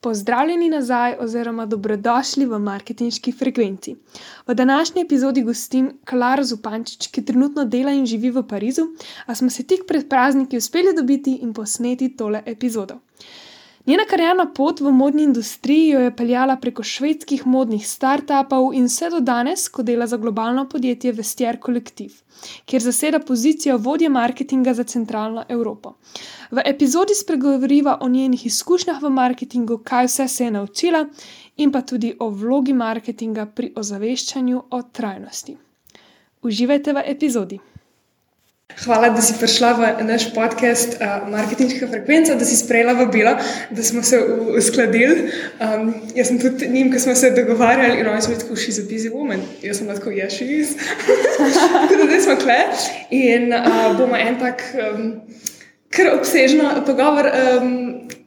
Pozdravljeni nazaj, oziroma dobrodošli v marketinški frekvenci. V današnji epizodi gostim Klaro Zupančič, ki trenutno dela in živi v Parizu, a smo se tik pred prazniki uspeli dobiti in posneti tole epizodo. Njena karjerna pot v modni industriji jo je peljala preko švedskih modnih startupov in vse do danes, ko dela za globalno podjetje Vestier Collective, kjer zaseda pozicijo vodje marketinga za centralno Evropo. V epizodi spregovoriva o njenih izkušnjah v marketingu, kaj vse se je naučila, in pa tudi o vlogi marketinga pri ozaveščanju o trajnosti. Uživajte v epizodi. Hvala, da si prišla v naš podcast uh, Marketinška frekvenca, da si sprejela vabilo, da smo se uskladili. Um, jaz sem tudi njim, ki smo se dogovarjali, in oni so rekli, she's a busy woman. Jaz sem lahko, yeah, she is. Tako da zdaj smo kle in uh, bomo en tak um, kar obsežno pogovor um,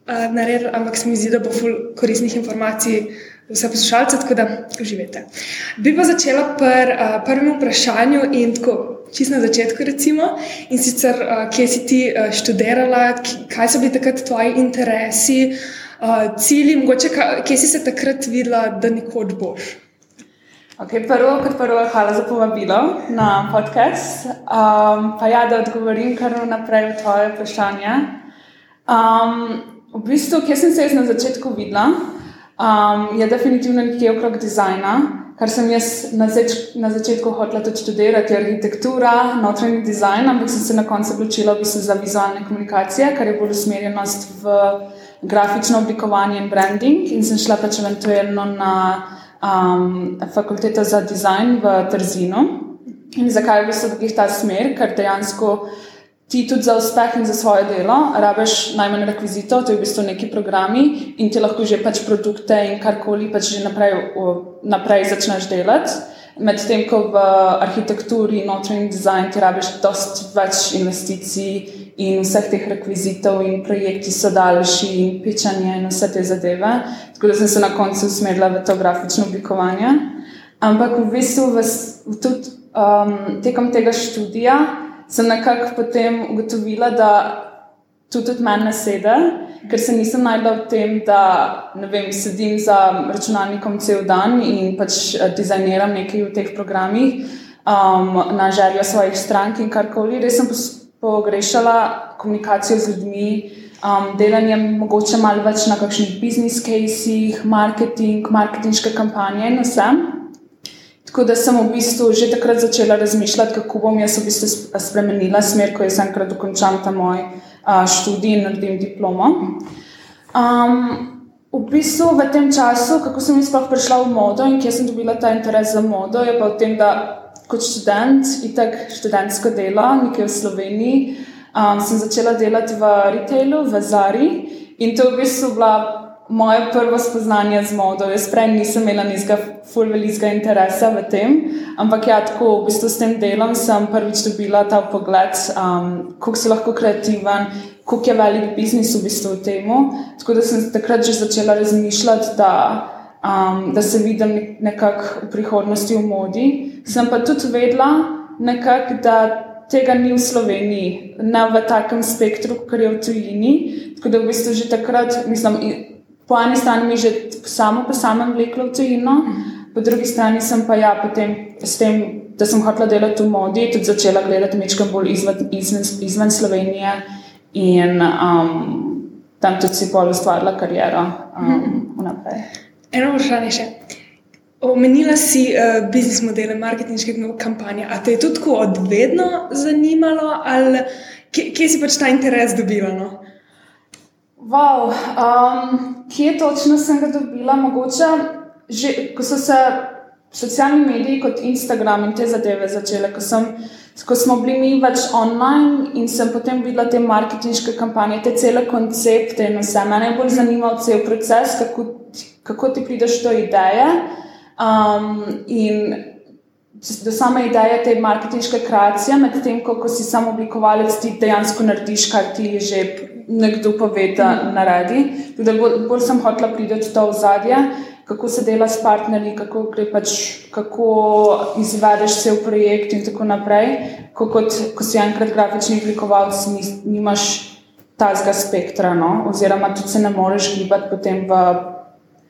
uh, naredili, ampak se mi zdi, da bo ful koristnih informacij. Vse poslušalce, tako da uživate. Bi pa začela pri uh, prvem vprašanju in tako čist na začetku, recimo, in sicer, uh, kje si ti uh, študirala, kaj so bili takrat tvoji interesi, uh, cilji, mogoče, kje si se takrat videla, da nekoč boš. Okay, prvo, kot prvo, hvala za povabilo na podcast. Um, pa ja, da odgovorim kar naprej na tvoje vprašanje. Um, v bistvu, kje sem se na začetku videla, um, je definitivno nekje okrog dizajna kar sem jaz na, zač na začetku hotela tudi študirati, arhitektura, notranji dizajn, ampak sem se na koncu odločila v bistvu za vizualne komunikacije, kar je bolj usmerjenost v grafično oblikovanje in branding. In sem šla pač eventualno na um, fakulteto za dizajn v Trzinu. In zakaj je v bistvu ta smer, ker dejansko ti tudi za uspeh in za svoje delo rabiš najmanj rekvizitov, to je v bistvu neki programi in ti lahko že pač produkte in karkoli pač že naprej, naprej začneš delati. Medtem ko v arhitekturi in notranji dizajn ti rabiš dosti več investicij in vseh teh rekvizitov in projekti so daljši in pičanje in vse te zadeve. Tako da sem se na koncu usmerila v to grafično oblikovanje. Ampak v bistvu v tudi um, tekom tega študija sem nekako potem ugotovila, da to tudi meni sedi, ker se nisem najdla v tem, da vem, sedim za računalnikom cel dan in pač eh, dizajniram nekaj v teh programih um, na željo svojih strank in karkoli. Res sem pogrešala komunikacijo z ljudmi. Um, delanje mogoče malo več na kakšnih business cases, marketing, marketinške kampanje in vse. Tako da sem v bistvu že takrat začela razmišljati, kako bom jaz v bistvu spremenila smer, ko jaz enkrat dokončam ta moj študij in naredim diplomo. Um, v bistvu v tem času, kako sem sploh prišla v modo in kje sem dobila ta interes za modo, je pa v tem, da kot študent, itak študentsko delo, nekaj v Sloveniji, um, sem začela delati v retailu, v Zari in to je v bistvu bila moje prvo spoznanje z modo. Jaz prej nisem imela nizga, full velikega interesa v tem, ampak ja, tako v bistvu s tem delom sem prvič dobila ta pogled, um, kako si lahko kreativen, kako je velik biznis v bistvu v tem. Tako da sem takrat že začela razmišljati, da, um, da se vidim nekako v prihodnosti v modi. Sem pa tudi vedela, nekak, da. Tega ni v Sloveniji, ne v takem spektru, kot je v tujini. Tako da v bistvu že takrat, mislim, po eni strani mi že samo po samem vleklo v tujino, po drugi strani sem pa ja, potem s tem, da sem hotela delati v modi, tudi začela gledati mečkam bolj izven, izven, izven Slovenije in um, tam tudi si bolj ustvarila kariero um, vnaprej. Eno vprašanje še. Omenila si uh, biznis modele, marketinške kampanje. A te je tudi tako odvedno zanimalo, ali kje, kje si pač ta interes dobila? No? Wow, um, kje točno sem ga dobila? Mogoče, že, ko so se socialni mediji kot Instagram in te zadeve začele, ko, sem, ko smo bili mi več online in sem potem videla te marketinške kampanje, te cele koncepte in vse. Mene je bolj zanimal cel proces, kako, kako ti prideš do ideje. Um, in do same ideje te marketinške kreacije, medtem ko, ko si samo oblikovalec, ti dejansko narediš, kar ti že nekdo pove, da naredi. Bolj, bolj sem hotela priti v to ozadje, kako se dela s partnerji, kako, pač, kako izvedeš cel projekt in tako naprej. Ko, kot, ko si enkrat grafični oblikovalec, nimaš tazga spektra, no? oziroma tudi se ne moreš gibati potem v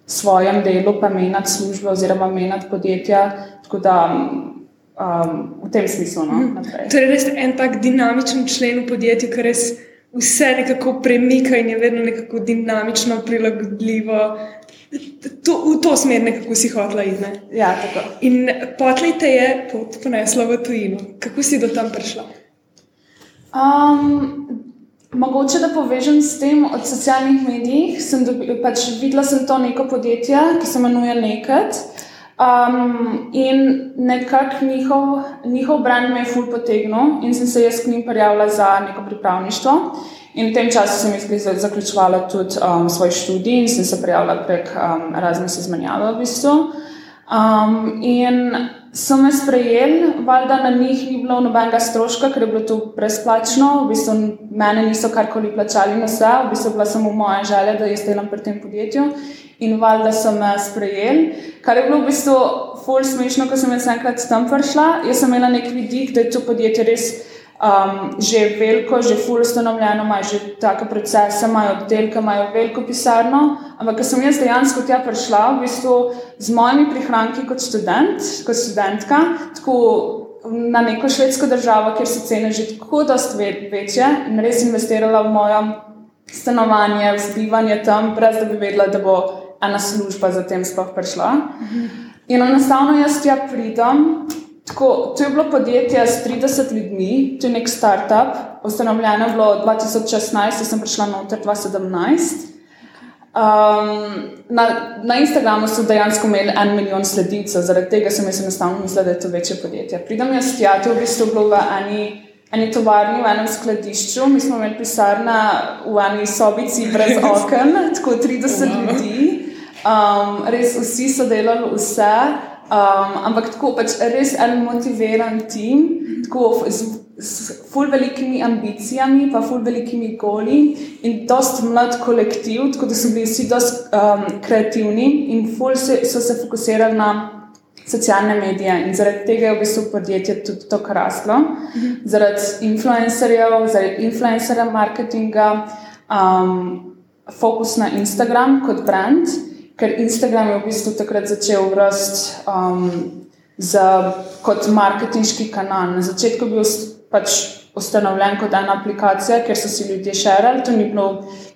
svojem delu, pa menjati službe oziroma menjati podjetja. Tako da um, v tem smislu. No, mhm. to je res en tak dinamičen člen v podjetju, ki res vse nekako premika in je vedno nekako dinamično, prilagodljivo. To, v to smer nekako si hotla iti. Ja, in potlej te je pot ponesla v tujino. Kako si do tam prišla? Um, mogoče da povežem s tem od socialnih medijev. Pač videla sem to neko podjetje, ki se imenuje Neked. Um, in nekako njihov, njihov brand me je ful potegnil in sem se jaz k njim prijavila za neko pripravništvo. In v tem času sem jaz zaključovala tudi um, svoj študij in sem se prijavila prek um, raznih izmenjav v bistvu. Um, in so me sprejeli, valjda na njih ni bilo nobenega stroška, ker je bilo to brezplačno, v bistvu mene niso karkoli plačali na vse, v bistvu bila samo moja želja, da jaz delam pri tem podjetju in valjda so me sprejeli. Kar je bilo v bistvu fulj smešno, ko sem jaz enkrat tam prišla. Jaz sem imela nek vidik, da je to podjetje res um, že veliko, že fulj ustanovljeno, ima že take procese, imajo oddelke, imajo veliko pisarno. Ampak, ker sem jaz dejansko tja prišla, v bistvu z mojimi prihranki kot študent, kot študentka, tako. Na neko švedsko državo, kjer so cene že tako dosti večje, in res investirala v mojo stanovanje, v bivanje tam, brez da bi vedela, da bo ena služba za tem sploh prišla. In enostavno jaz tja pridem. Tako, to je bilo podjetje s 30 ljudmi, to je nek startup, ustanovljeno je bilo 2016, jaz sem prišla noter 2017. Um, na, na Instagramu so dejansko imeli en milijon sledilcev, zaradi tega sem jaz enostavno mislila, da je to večje podjetje. Pridem jaz tja, to je v bistvu bilo v eni, eni tovarni, v enem skladišču, mi smo imeli pisarna v eni sobici brez oken, tako 30 ljudi. Um, res vsi so delali vse, um, ampak tako pač res en motiviran tim, tako z, z ful velikimi ambicijami, pa ful velikimi goli in dost mlad kolektiv, tako da so bili vsi dost um, kreativni in ful se, so se fokusirali na. Socialne medije in zaradi tega je v bistvu podjetje tudi tako raslo, mhm. zaradi influencerjev, zaradi influencerja marketinga, um, fokus na Instagram kot brand ker Instagram je v bistvu takrat začel rasti um, kot marketinški kanal. Na začetku je bil pač ustanovljen kot ena aplikacija, ker so si ljudje širili. To,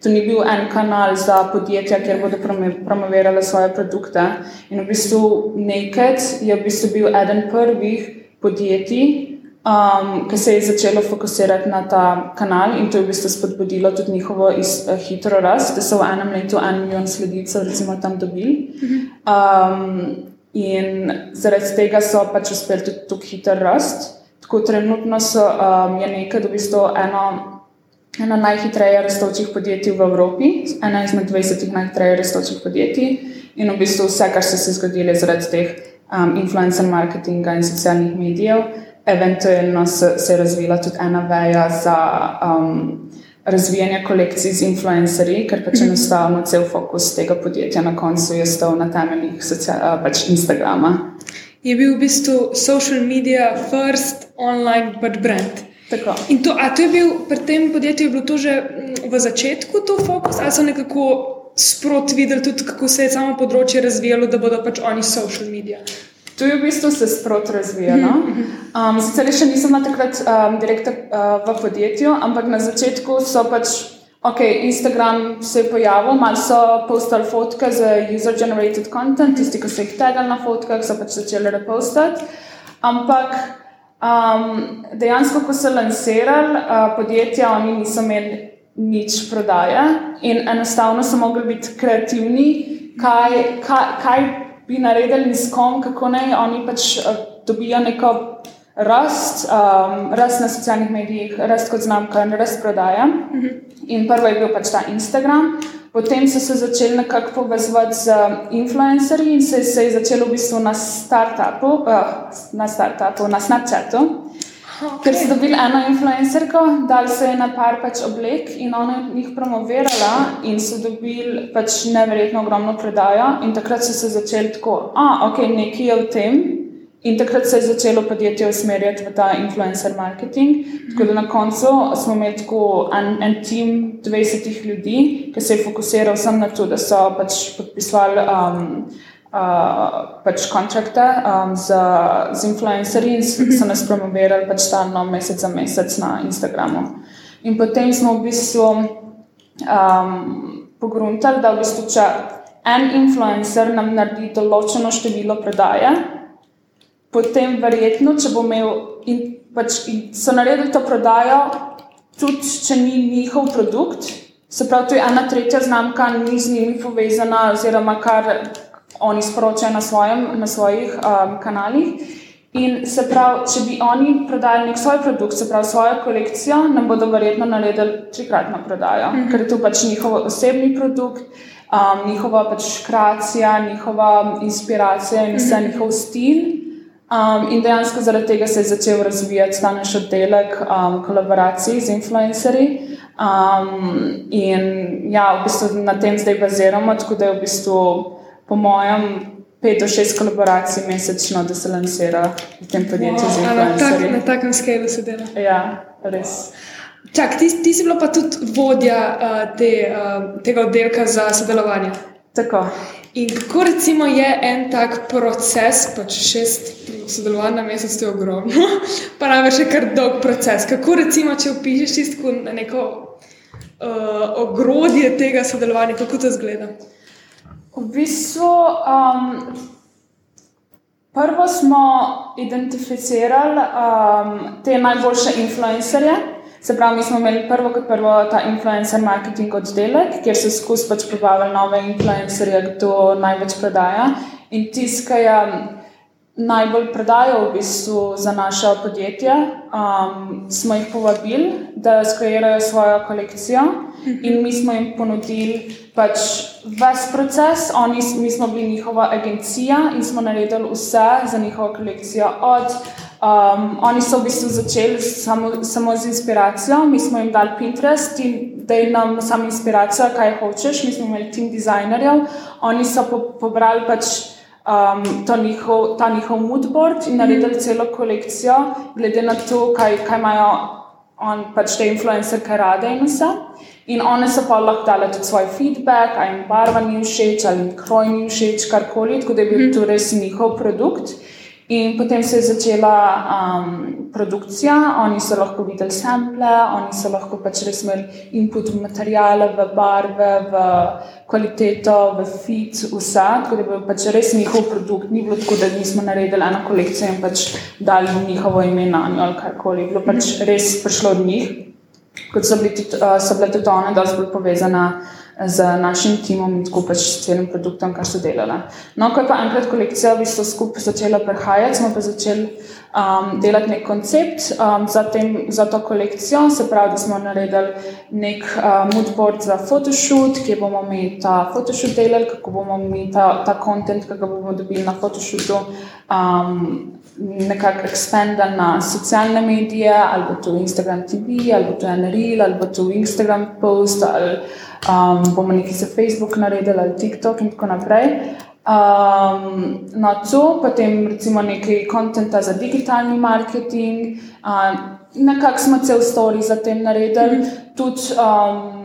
to ni bil en kanal za podjetja, kjer bodo promovirali svoje produkte. In v bistvu Naked je v bistvu bil eden prvih podjetij um, ki se je začelo fokusirati na ta kanal in to je v bistvu spodbudilo tudi njihovo iz, uh, hitro rast, da so v enem letu en milijon sledilcev tam dobili. Um, in zaradi tega so pač uspeli tudi tako hitro rast. Tako trenutno so, um, je nekaj, da v bistvu eno. Eno najhitreje rastočih podjetij v Evropi, ena izmed 20 najhitreje rastočih podjetij, in v bistvu vse, kar se je zgodilo zaradi teh um, influencer marketinga in socialnih medijev, eventualno se, se je razvila tudi ena veja za um, razvijanje kolekcij z influencerji, ker pač mhm. enostavno cel fokus tega podjetja na koncu je stal na temeljih pač Instagrama. Je bil v bistvu social media first online but brand. Tako. In to, a to je bil pri tem podjetju, je bilo to že mm, v začetku to fokus, ali so nekako sproti videli tudi, kako se je samo področje razvijalo, da bodo pač oni social media? To je v bistvu se sproti razvijalo. Um, sicer še nisem na takrat um, direktor uh, v podjetju, ampak na začetku so pač, ok, Instagram se je pojavil, malo so postali fotke z user-generated content, tisti, ki so jih tegali na fotkah, so pač začeli repostati. Ampak um, dejansko, ko so lansirali uh, podjetja, oni niso imeli nič prodaje in enostavno so mogli biti kreativni, kaj. kaj, kaj bi naredili s kom, kako naj oni pač uh, dobijo neko rast, um, rast na socialnih medijih, rast kot znamka in rast prodaja. Mm -hmm. In prvo je bil pač ta Instagram. Potem so se začeli nekako povezovati z influencerji in se, se je začelo v bistvu na startupu, uh, na, startupu na Snapchatu. Okay. Ker so dobili eno influencerko, dali so je na par pač oblek in ona jih promovirala in so dobili pač neverjetno ogromno prodajo. In takrat so se začeli tako, da okay, nekaj je v tem In takrat se je začelo podjetje usmerjati v ta influencer marketing. Tako da na koncu smo imeli tako en, en tim 20 ljudi, ki se je fokusiral samo na to, da so pač podpisovali um, uh, pač kontrakte um, z, z influencerji in so nas promovirali pač stalno mesec za mesec na Instagramu. In potem smo v bistvu um, pogruntali, da v bistvu, če en influencer nam naredi določeno število prodaje, potem verjetno, če bo imel in pač in so naredili to prodajo, tudi če ni njihov produkt, se pravi, to je ena tretja znamka, ni z njimi povezana, oziroma kar oni sporočajo na, svojem, na svojih um, kanalih. In se pravi, če bi oni prodali nek svoj produkt, se pravi svojo kolekcijo, nam bodo verjetno naredili trikratno prodajo, mm -hmm. ker je to pač njihov osebni produkt. Um, njihova pač kreacija, njihova inspiracija in vse mm -hmm. njihov stil. Um, in dejansko zaradi tega se je začel razvijati ta naš oddelek um, kolaboracij z influencerji. Um, in ja, v bistvu na tem zdaj baziramo, tako da je v bistvu, po mojem, pet do šest kolaboracij mesečno, da se lansira v tem podjetju wow, z influencerji. Na, tak, na takem skelu se dela. Ja, res. Čak, ti, ti si bila pa tudi vodja uh, te, uh, tega oddelka za sodelovanje. Tako. In kako recimo je en tak proces, pač šest sodelovanj na mesec, je ogromno, pa največ še kar dolg proces. Kako recimo, če opišeš tisto neko uh, ogrodje tega sodelovanja, kako to zgleda? V bistvu, um, prvo smo identificirali um, te najboljše influencerje. Se pravi, mi smo imeli prvo kot prvo ta influencer marketing oddelek, kjer so skozi pač probavali nove influencerje, kdo največ prodaja. In tiskajo najbolj prodajo v bistvu za naše podjetje. Um, smo jih povabili, da skreirajo svojo kolekcijo in mi smo jim ponudili pač ves proces. Oni, mi smo bili njihova agencija in smo naredili vse za njihovo kolekcijo. Od Um, oni so v bistvu začeli samo, samo z inspiracijo, mi smo jim dali Pinterest in da je nam samo inspiracija, kaj hočeš. Mi smo imeli tim dizajnerjev, oni so po, pobrali pač um, njihov, ta njihov moodboard in naredili celo kolekcijo, glede na to, kaj, kaj imajo on, pač te influencerke rade in vse. In one so pa lahko dale tudi svoj feedback, ali jim barva ni všeč, ali jim kroj ni všeč, karkoli, tako da je bil mhm. to res njihov produkt. In potem se je začela um, produkcija, oni so lahko videli sample, oni so lahko pač res imeli input v materijale, v barve, v kvaliteto, v fit, vse. Tako da je bil pač res njihov produkt. Ni bilo tako, da nismo naredili eno kolekcijo in pač dali njihovo ime na njo ali karkoli. Bilo pač res prišlo od njih, kot so, tudi, uh, so bile tudi one, da so bile povezane z našim timom in tako pač s celim produktom, kar so delali. No, ko je pa enkrat kolekcija v bistvu skupaj začela prehajati, smo pa začeli um, delati nek koncept um, za, tem, za to kolekcijo. Se pravi, da smo naredili nek uh, moodboard za photoshoot, kjer bomo mi ta photoshoot delali, kako bomo mi ta, ta content, ki ga bomo dobili na photoshootu. Um, Nekako ekspandira na socialne medije, ali bo to Instagram TV, ali bo to NRL, ali bo to Instagram post, ali um, bomo nekaj za Facebook naredili ali TikTok in tako naprej. Um, no, tu potem recimo nekaj konta za digitalni marketing, um, nekako smo cel story za tem naredili. Tudi um,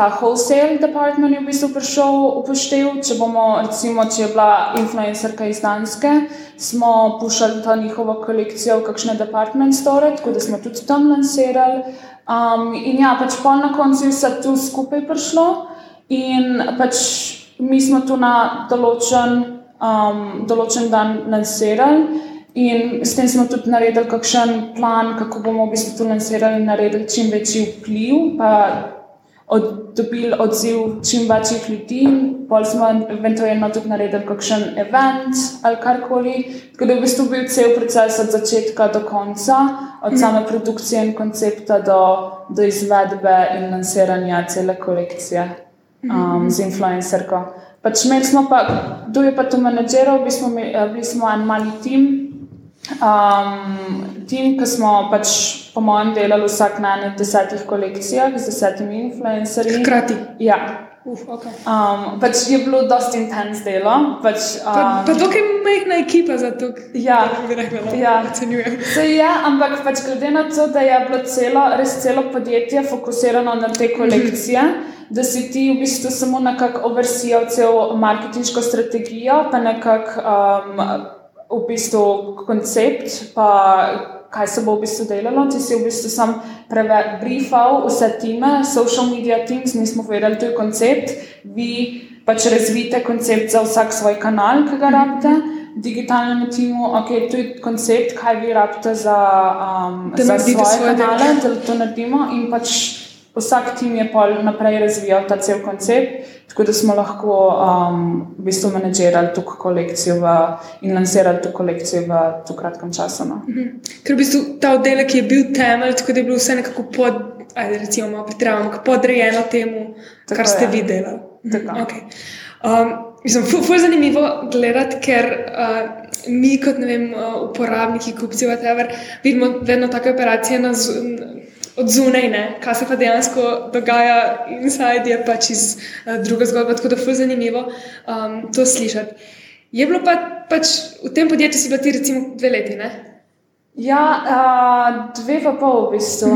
ta wholesale department je v bistvu prišel upoštev. Če bomo, recimo, če je bila influencerka iz Danske, smo pušali ta njihovo kolekcijo v kakšne department store, tako da smo tudi tam lansirali. Um, in ja, pač pol na koncu je vse tu skupaj prišlo, in pač mi smo tu na določen, um, določen dan lansirali. In s tem smo tudi naredili kakšen plan, kako bomo v bistvu tu lansirali in naredili čim večji vpliv, pa od, dobili odziv čim večjih ljudi. Pol smo eventualno tudi naredili kakšen event ali karkoli. Tako da je v bistvu bil cel proces od začetka do konca od same produkcije in koncepta do, do izvedbe in lansiranja cele kolekcije um, z influencerko. Pač imeli smo pa, kdo je pa to menedžeral, bili smo, bili smo en mali tim, um, tim, ki smo pač po mojem delali vsak na enih desetih kolekcijah z desetimi influencerji. Hkrati. Ja. Uf, okay. Um, pač je bilo dosti intenzivno delo. Pač, um, Pa, pa dokaj majhna ekipa za to, Ja. kako bi rekla, no, Ja. ocenjujem. Se je, ampak pač glede na to, da je bilo celo, res celo podjetje fokusirano na te kolekcije, da si ti v bistvu samo nekako oversijal cel marketinško strategijo, pa nekako um, v bistvu koncept, pa kaj se bo v bistvu delalo. Ti si v bistvu sam prebrifal vse time, social media teams, mi smo povedali, to je koncept, vi pač razvijete koncept za vsak svoj kanal, ki ga rabite. Digitalnemu timu, ok, to je koncept, kaj vi rabite za, um, Da za svoje kanale, da to naredimo. In pač vsak tim je pol naprej razvijal ta cel koncept, tako da smo lahko um, v bistvu menedžirali to kolekcijo v, in lansirali to kolekcijo v tako kratkem času. No. Ker v bistvu ta oddelek je bil temelj, tako da je bilo vse nekako pod, ajde, recimo, malo pretiravam, podrejeno temu, Tako kar ste je. videli. Tako. Okay. Um, mislim, ful, ful zanimivo gledati, ker uh, mi, kot vem, uh, uporabniki, kupci, whatever, vidimo vedno take operacije na od zunaj, ne? kaj se pa dejansko dogaja inside, je pač iz uh, druge zgodbe. Tako da ful zanimivo um, to slišati. Je bilo pa pač v tem podjetju, si bila ti recimo dve leti, ne? Ja, uh, dve pa pol v bistvu.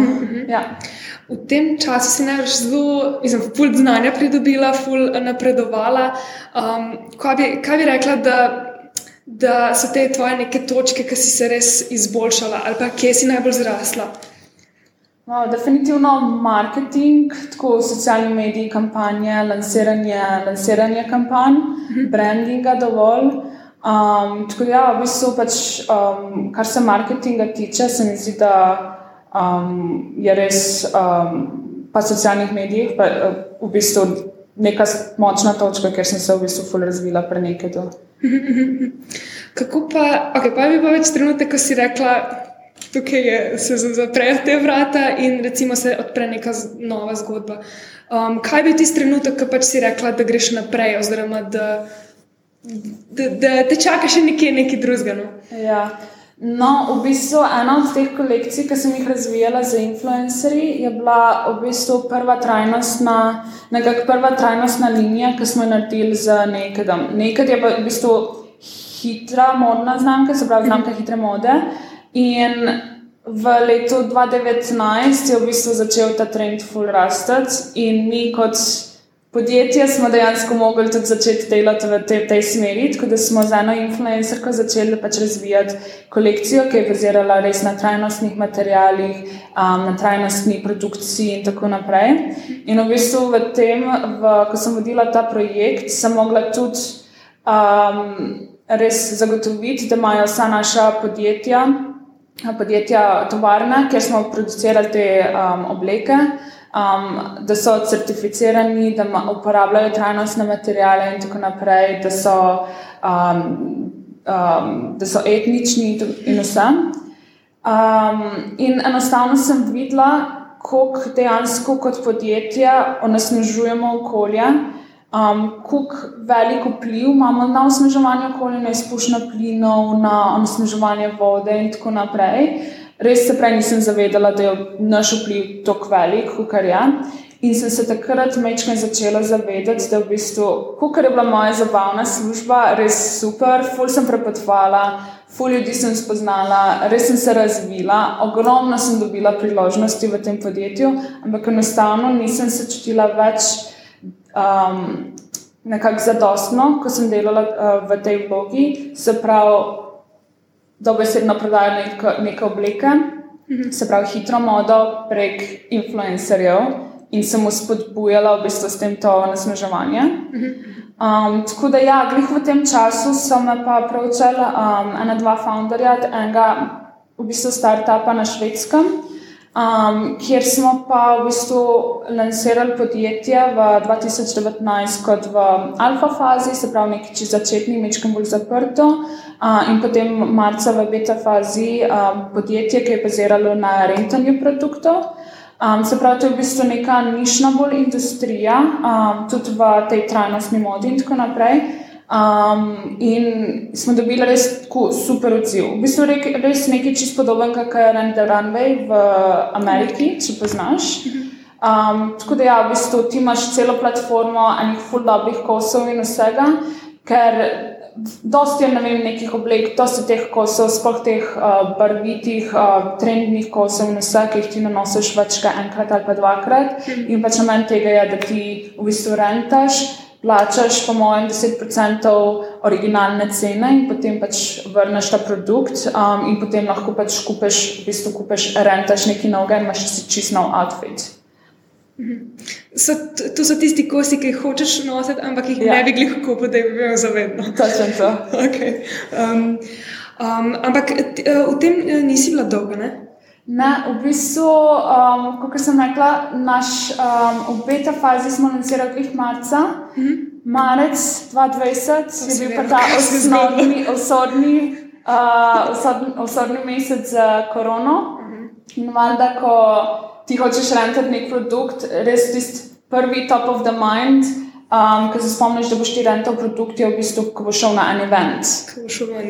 Ja. V tem času si največ zelo, mislim, ful znanja pridobila, ful napredovala. Um, kaj, bi, kaj bi rekla, da, da so te tvoje neke točke, ki si se res izboljšala, ali pa kje si najbolj zrasla? No, definitivno marketing, tako socialni mediji, kampanje, lansiranje, lansiranje kampanj, brandinga dovolj. Um, tako da, ja, v bistvu, pač, um, kar se marketinga tiče, se mi zdi, da um, je res um, pa socialnih medijih pa, uh, v bistvu neka močna točka, ker sem se v bistvu ful razvila pre nekaj do. Kako pa, okay, pa bi pa več trenutek, ko si rekla, tukaj je, se zaprejo te vrata in recimo se odpre neka nova zgodba. Um, kaj bi tisti trenutek, ko pač si rekla, da greš naprej, oziroma da, da, da te čaka še nekje nekaj drugega? No? Ja. No, v bistvu ena od teh kolekcij, ki sem jih razvijala za influencerje, je bila v bistvu prva trajnostna, nekako prva trajnostna linija, ki smo jo naredili z Nakedom. Naked je pa v bistvu hitra modna znamka, se pravi znamka hitre mode. In v letu 2019 je v bistvu začel ta trend full rastati in mi kot podjetje smo dejansko mogli tudi začeti delati v tej, tej smeri, tako da smo z eno influencerko začeli pač razvijati kolekcijo, ki je bazirala res na trajnostnih materijalih, um, na trajnostni produkciji in tako naprej. In v bistvu v tem, v, ko sem vodila ta projekt, sem mogla tudi um, res zagotoviti, da imajo vsa naša podjetja, podjetja tovarne, kjer smo producirali te um, obleke, um, da so certificirani, da uporabljajo trajnostne materijale in tako naprej, da so, um, um, da so etnični in vse. Um, in enostavno sem videla, koliko dejansko kot podjetje onesnažujemo okolje, um, koliko velik vpliv imamo na osnaževanje okolja, na izpušno plinov, na onesnaževanje vode in tako naprej. Res se prej nisem zavedala, da je naš vpliv tako velik, kot je. In sem se takrat mečkaj začela zavedati, da v bistvu, kar je bila moja zabavna služba, res super, ful sem prepotovala, ful ljudi sem spoznala, res sem se razvila, ogromno sem dobila priložnosti v tem podjetju, ampak enostavno nisem se čutila več um, nekako zadostno, ko sem delala uh, v tej vlogi, se pravi, dobesedno prodajala neke, neke obleke, se pravi, hitro modo prek influencerjev in sem uspodbujala v bistvu s tem to nasmeževanje. Um, tako da, ja, glih v tem času so me pa pravčali um, ena, dva founderja, enega v bistvu startupa na švedskem, um, kjer smo pa v bistvu lansirali podjetje v 2019 kot v alfa fazi, se pravi, neki čez začetni, mečkam bolj zaprto, uh, in potem marca v beta fazi um, podjetje, ki je baziralo na rentanju produktov. Um, se pravi, to je v bistvu neka nišna bolj industrija, um, tudi v tej trajnostni modi in tako naprej. Um, in smo dobili res tako super odziv. V bistvu rek, res nekaj čist podoben, kot je Render Runway v Ameriki, če poznaš. Um, tako da, ja, v bistvu ti imaš celo platformo enih full dobrih kosov in vsega, ker dosti je ne vem, nekih oblek, dosti teh kosov, sploh teh uh, barvitih, uh, trendnih kosov in vse, ki jih ti nanosiš več kot enkrat ali pa dvakrat. In pač namen tega je, da ti v bistvu rentaš. Plačaš, po mojem, 10% originalne cene in potem pač vrneš ta produkt, um, in potem lahko pač kupiš, v bistvu kupiš, rentaš neki novega in imaš čist nov outfit. So, to so tisti kosi, ki jih hočeš nositi, ampak jih ja. ne bi jih kupil, da bi bil zavedno. Točno to. okay. um, um, ampak uh, v tem uh, nisi bila dolga, ne? Ne, v bistvu, um, kot sem rekla, naš um, v beta fazi smo lansirali jih marca. Mm -hmm. Marec 2020 je bil pa ta osnovni, osodni, uh, osodni, osodni mesec za korono. Mm -hmm. In valjda, ko ti hočeš rentati nek produkt, res tisti prvi top of the mind. Um, Ker se spomniš, da boš ti rental produkt, je v bistvu, ko boš šel na en event.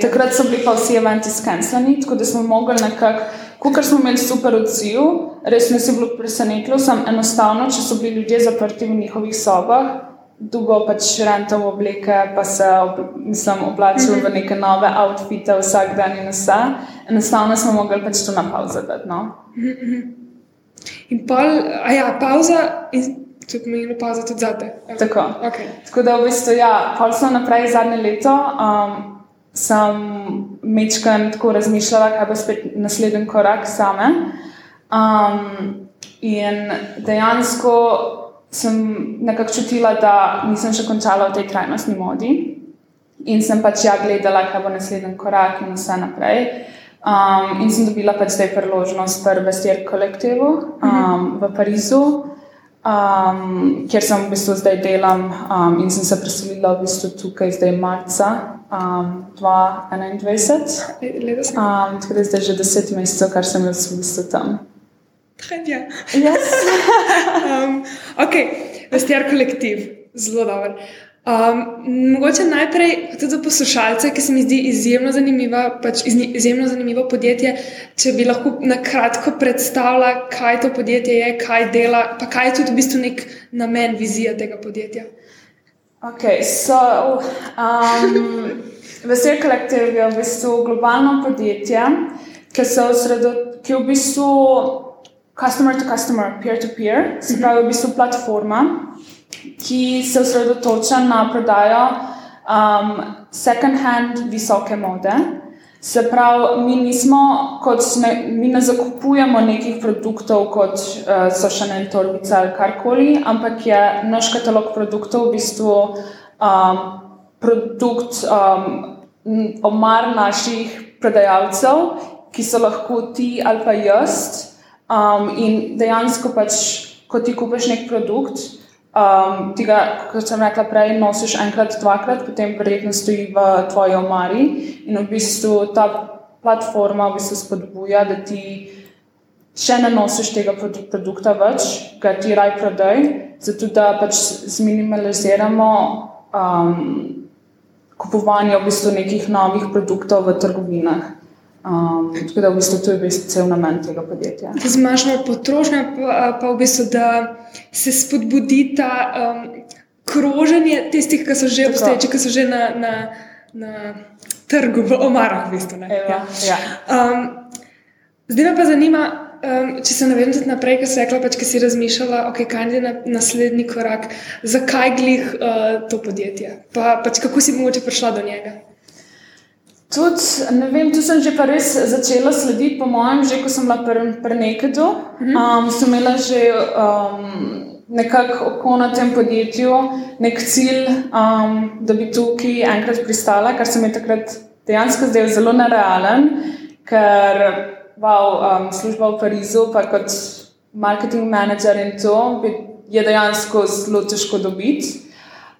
Takrat so bili pa vsi eventi skenslani, tako da smo mogli nekako, ker smo imeli super odziv, res nas je bilo presenetilo, sem enostavno, če so bili ljudje zaprti v njihovih sobah, dolgo pač rental obleke, pa se mislim, oblačil mm -hmm. v neke nove outfite vsak dan in vse. Enostavno smo mogli pač to na pauzo dati. No? In pol, a ja, pauza, in to pomeni pauza tudi za te. Tako. Okay. Tako da v bistvu, ja, pol sem naprej zadnje leto. Um, Sem mečkam tako razmišljala, kaj bo spet naslednji korak same. Um, in dejansko sem nekako čutila, da nisem še končala v tej trajnostni modi. In sem pač ja gledala, kaj bo naslednji korak in vse naprej. Um, in sem dobila pač zdaj priložnost pri Vestier kolektivu um, v Parizu, um, kjer sem v bistvu zdaj delam um, in sem se preselila v bistvu tukaj zdaj marca um, 2021. Um, tako da je zdaj že deset mesecev, kar sem jaz v bistvu tam. Trebja. Yes. um, ok, Vestier kolektiv, zelo dobro. Um, mogoče najprej tudi za poslušalce, ki se mi zdi izjemno zanimivo, pač izjemno zanimivo podjetje, če bi lahko na kratko predstavila, kaj to podjetje je, kaj dela, pa kaj je tudi v bistvu nek namen, vizija tega podjetja. Ok, so. Um, Vesel kolektiv je v bistvu globalno podjetje, ki se osredotoča, ki je v bistvu customer to customer, peer to peer, se pravi v bistvu platforma ki se osredotoča na prodajo um, second-hand visoke mode. Se pravi, mi, nismo, ne, mi ne zakupujemo nekih produktov, kot uh, so še ne torbice ali karkoli, ampak je naš katalog produktov v bistvu um, produkt um, omar naših prodajalcev, ki so lahko ti ali pa jaz. Um, in dejansko, pač, ko ti kupiš nek produkt, um, tega, kot sem rekla prej, nosiš enkrat, dvakrat, potem verjetno stoji v tvoji omari in v bistvu ta platforma v bistvu spodbuja, da ti še ne nosiš tega produkta več, ga ti raj prodaj, zato da pač zminimaliziramo um, kupovanje v bistvu nekih novih produktov v trgovinah. Um, tako da v bistvu to je bil cel namen tega podjetja. Zmanjšamo potrošnjo, pa, pa v bistvu, da se spodbudi ta um, kroženje tistih, ki so že obstoječi, ki so že na, na, na trgu, v omarah. V bistvu, ja. Ja. Um, zdaj me pa zanima, um, če se navedem tudi naprej, ki si rekla, pač, ki si razmišljala, okay, kaj je na, naslednji korak, zakaj glih uh, to podjetje, pa pač, kako si mogoče prišla do njega. Tudi, ne vem, tu sem že pa res začela slediti, po mojem, že ko sem bila pri Nekedu. Mhm. Um, sem imela že um, nekako oko na tem podjetju, nek cilj, um, da bi tukaj enkrat pristala, kar se mi takrat dejansko zdelo zelo nerealen, ker wow, um, služba v Parizu, pa kot marketing manager in to, je dejansko zelo težko dobiti.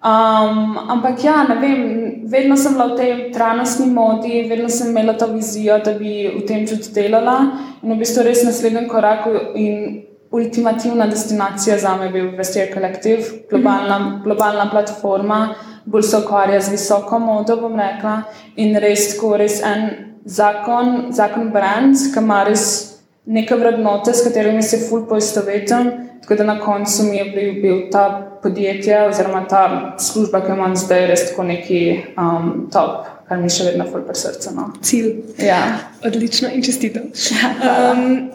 Um, ampak ja, ne vem, vedno sem bila v tej trajnostni modi, vedno sem imela to vizijo, da bi v tem tudi delala. In v bistvu res naslednji korak in ultimativna destinacija za me je bil Vestier Collective, globalna, globalna platforma, bolj se ukvarja z visoko modo, bom rekla. In res, tako res en zakon, zakon brand, ki ima res neke vrednote, s katerimi se ful poistovetim. Tako da na koncu mi je bil, bil ta podjetje oziroma ta služba, ki jo imam zdaj, res tako neki um, top, kar mi še vedno ful pri srcu. No. Cilj. Ja. Odlično in čestito. Um,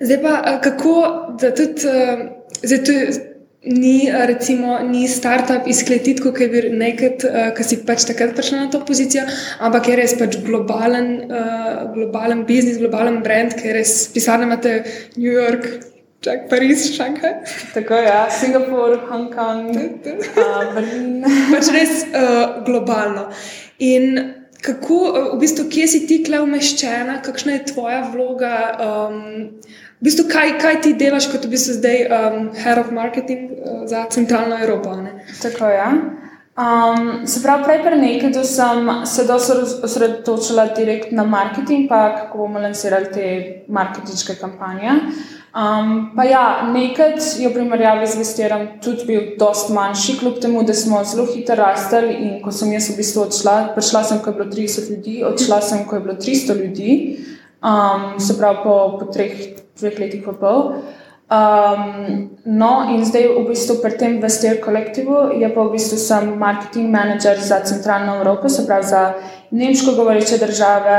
zdaj pa kako, da tudi. Uh, zdaj, tudi, ni, recimo, ni startup izkletit, kot je bil nekaj, uh, ki si pač takrat prišel na to pozicijo, ampak je res pač globalen, uh, globalen biznis, globalen brand, ki je res pisarne imate New York. Čak, Pariz, Šanghaj. Tako je, ja. Singapur, Hongkong, uh, Berlin. pač res uh, globalno. In kako, v bistvu, kje si ti tukaj umeščena, kakšna je tvoja vloga? Um, V bistvu, kaj, kaj ti delaš, kot v bistvu zdaj um, head of marketing uh, za centralno Evropo? Ne? Tako je. Ja. Um, se pravi, prej pri nekaj sem se osredotočila direkt na marketing, pa kako bomo lansirali te marketinške kampanje. Um, pa ja, nekaj je v primerjavi z Vesterom tudi bil dost manjši, kljub temu, da smo zelo hitro rastli in ko sem jaz v bistvu odšla, prišla sem, ko je bilo 30 ljudi, odšla sem, ko je bilo 300 ljudi, um, se pravi po, po treh dveh letih in pol. Um, no, in zdaj v bistvu pri tem Vestir kolektivu je pa v bistvu sem marketing manager za centralno Evropo, se pravi za nemško govoreče države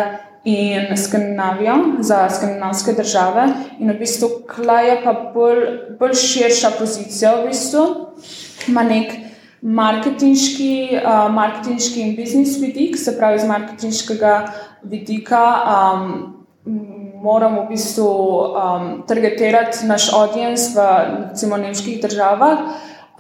in Skandinavijo, za skandinavske države. In v bistvu klaj je pa bolj, bolj širša pozicija, v bistvu ima nek marketinški, uh, marketinški in biznis vidik, se pravi iz marketinškega vidika. Um, moramo v bistvu um, targetirati naš audience v recimo, nemških državah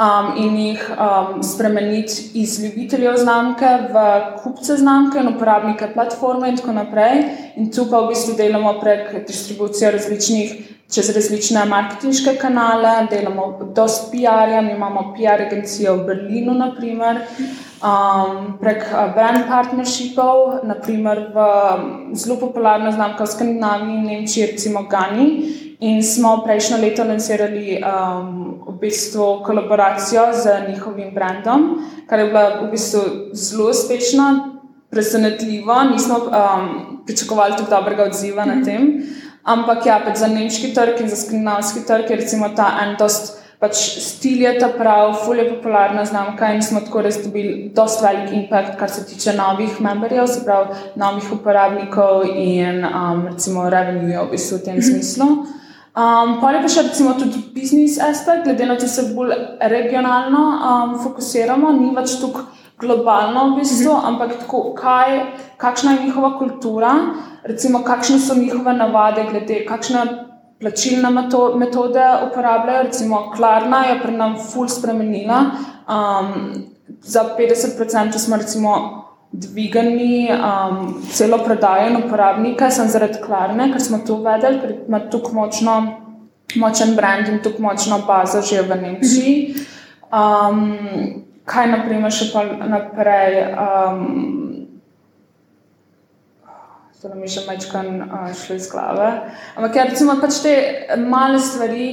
um, in jih um, spremeniti iz ljubiteljev znamke v kupce znamke in uporabnike platforme in tako naprej. In tu pa v bistvu delamo prek distribucije različnih. Čez različne marketinške kanale, delamo dosti PR-ja, imamo PR agencijo v Berlinu, naprimer um, prek uh, brand partnershipov, naprimer v um, zelo popularno znamko v Skandinaviji in Nemčiji, recimo Gani. In smo prejšnjo leto lansirali um, v bistvu kolaboracijo z njihovim brandom, kar je bila v bistvu zelo uspešna, presenetljiva. Nismo um, pričakovali tako dobrega odziva na tem. Ampak ja, za nemški trg in za skandinavski trg je recimo ta en dost pač stil je ta prav, ful je popularna znamka in smo tako res dobili dosta velik impact, kar se tiče novih memberjev, se pravi novih uporabnikov in um, recimo revenue v bistvu v tem mhm. smislu. Um, pa je pa še recimo tudi business aspect, glede na to, da se bolj regionalno um, fokusiramo, ni več tako globalno v bistvu, mhm. ampak tako, kaj, kakšna je njihova kultura, recimo kakšne so njihove navade, glede kakšne plačilne metode uporabljajo. Recimo, Klarna je pri nam ful spremenila. Um, za 50% smo recimo dvigali um, celo prodajo in uporabnike, sem zaradi Klarne, ker smo to uvedli, ker ima tukaj močno, močen brand in tukaj močno bazo že v Nemčiji. Um, kaj naprimer še pa naprej? Um, to nam je še večkrat uh, šlo iz glave. Ampak, ja, recimo, pač te male stvari,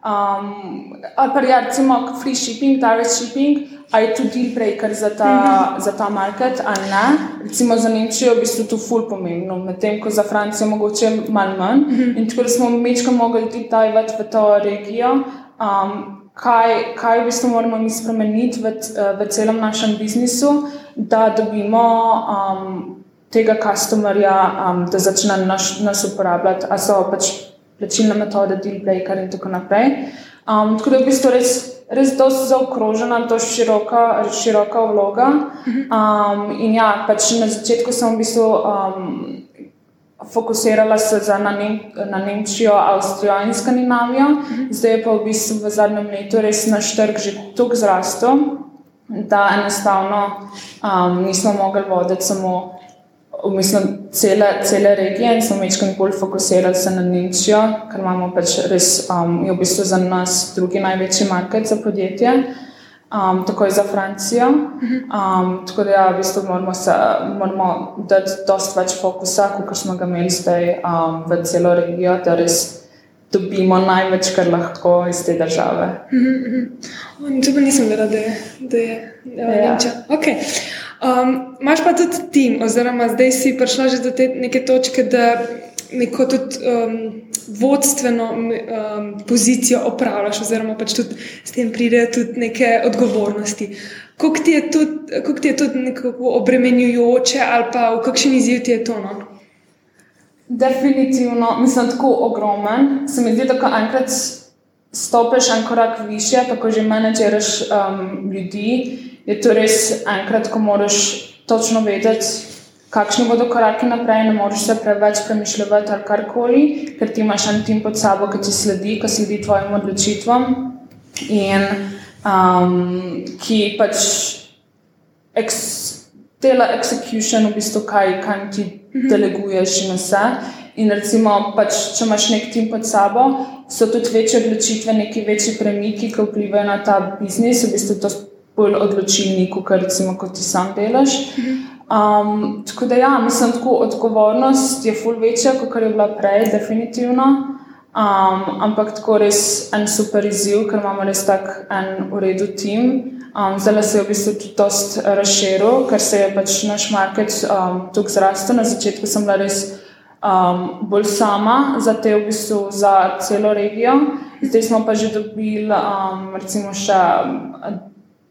um, ali pa ja, recimo free shipping, direct shipping, ali je to deal breaker za ta, mm -hmm. za ta market, ali ne. Recimo za Nemčijo je v bistvu to ful pomembno, medtem ko za Francijo mogoče malo manj. Mm -hmm. In tako da smo večkrat mogli tudi dajati v to regijo. Um, Kaj, kaj v bistvu moramo mi spremeniti v, v celem našem biznisu, da dobimo um, tega customerja, um, da začne naš, nas uporabljati, a so pač plačilne metode, deal breaker in tako naprej. Um, tako da je v bistvu res, res dosti zaokrožena, to široka, široka vloga. Um, in ja, pač na začetku sem v bistvu. Um, Fokusirala se na, Nem na Nemčijo, Avstrijo in Skandinavijo, zdaj je pa v bistvu v zadnjem letu res naš trg že tako zrastel, da enostavno um, nismo mogli voditi samo v bistvu cele, cele regije in smo večkrat bolj fokusirali se na Nemčijo, ker imamo pač res, um, je v bistvu za nas drugi največji market za podjetje, um, tako je za Francijo. Um, tako da ja, v bistvu moramo, se, moramo dati dosti več fokusa, kot smo ga imeli zdaj um, v celo regijo, da res dobimo največ, kar lahko iz te države. Mm -hmm. Pa nisem vedela, da je, da je, da je ja. Nemčija. Okay. Um, Máš pa tudi tim, oziroma zdaj si prišla že do te neke točke, da neko tudi um, vodstveno um, pozicijo opravljaš, oziroma pač tudi s tem pridejo tudi neke odgovornosti. Kako ti je tudi, ti je tudi nekako obremenjujoče, ali pa v kakšen izziv ti je to? No? Definitivno, mislim, tako ogromen. Se mi zdi, da ko enkrat stopiš en korak više, tako že menedžeraš um, ljudi, je to res enkrat, ko moraš točno vedeti, kakšni bodo koraki naprej, ne moreš se preveč premišljati ali karkoli, ker ti imaš en tim pod sabo, ki ti sledi, ki sledi tvojim odločitvam in um, ki pač eks, dela execution, v bistvu kaj, kaj ti mhm. deleguješ in vse. In recimo, pač, če imaš nek tim pod sabo, so tudi večje odločitve, neki večji premiki, ki vplivajo na ta biznis, v bistvu to bolj odločilni, kot recimo, ko ti sam delaš. Um, tako da, ja, mislim, da odgovornost je ful večja, kot je bila prej, definitivno. Um, ampak tako res en super izziv, ker imamo res tak en uredu tim. Um, zdaj se je v bistvu tudi dosta razširil, ker se je pač naš market um, tukaj zrastel. Na začetku sem bila res um, bolj sama za te, v bistvu za celo regijo. Zdaj smo pa že dobili, um, recimo, še